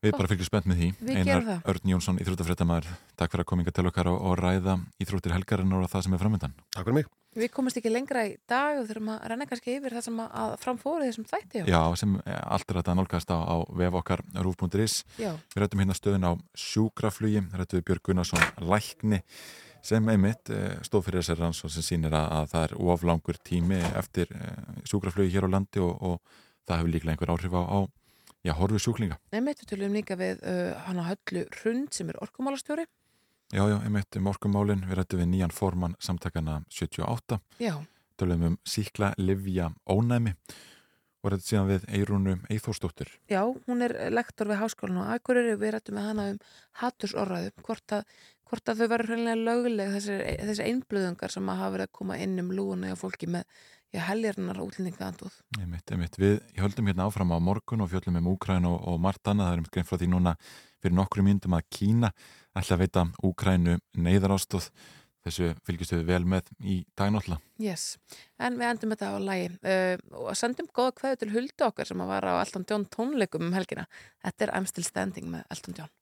Við bara fylgjum spennt með því. Við gerum það. Örn Jónsson, íþróttafréttamaður, takk fyrir að kominga til okkar og, og ræða íþróttir helgarinnar og það sem er framöndan. Takk fyrir mig. Við komumst ekki lengra í dag og þurfum að renna kannski yfir það sem að, að framfóri þessum þætti. Já, sem eh, allt er þetta nálgast á, á vef okkar rúf.is. Já. Við rættum hérna stöðun á sjúkraflugi, rættum við Björg Gunnarsson Lækni sem einmitt eh, stóð fyrir þessari rannsókn sem sýnir að, að það er oflangur tími eftir eh, sjúkraflögi hér á landi og, og það hefur líklega einhver áhrif á, á já, horfi sjúklinga. Einmitt, við tölum líka við uh, hana Höllu Hrund sem er orkumálastjóri. Já, já, einmitt um orkumálin, við rættum við nýjan formann samtakana 78, Já, tölum um síkla livja ónæmi og rættum síðan við Eirúnu Eithórsdóttir. já, hún er lektor við háskólan og Akureyri við rættum með hana um hattursorraðu, hvort hvort að þau verður hreinlega lögleg þessir, þessir einblöðungar sem að hafa verið að koma inn um lúuna og fólki með já, heljarnar útlendinga andúð. Einmitt, einmitt, við höldum hérna áfram á morgun og fjöllum um Úkræn og, og margt annað, það er einmitt grein frá því núna fyrir nokkru myndum að Kína ætla að veita Úkrænu neyðarástóð þessu fylgistu við vel með í dagnótla. Yes, en við endum þetta á lægi uh, og sendum góða kveðu til Huldu okkar sem að var á Elton John tónleikum um helgina. Þetta er I'm Still Standing með Elton John.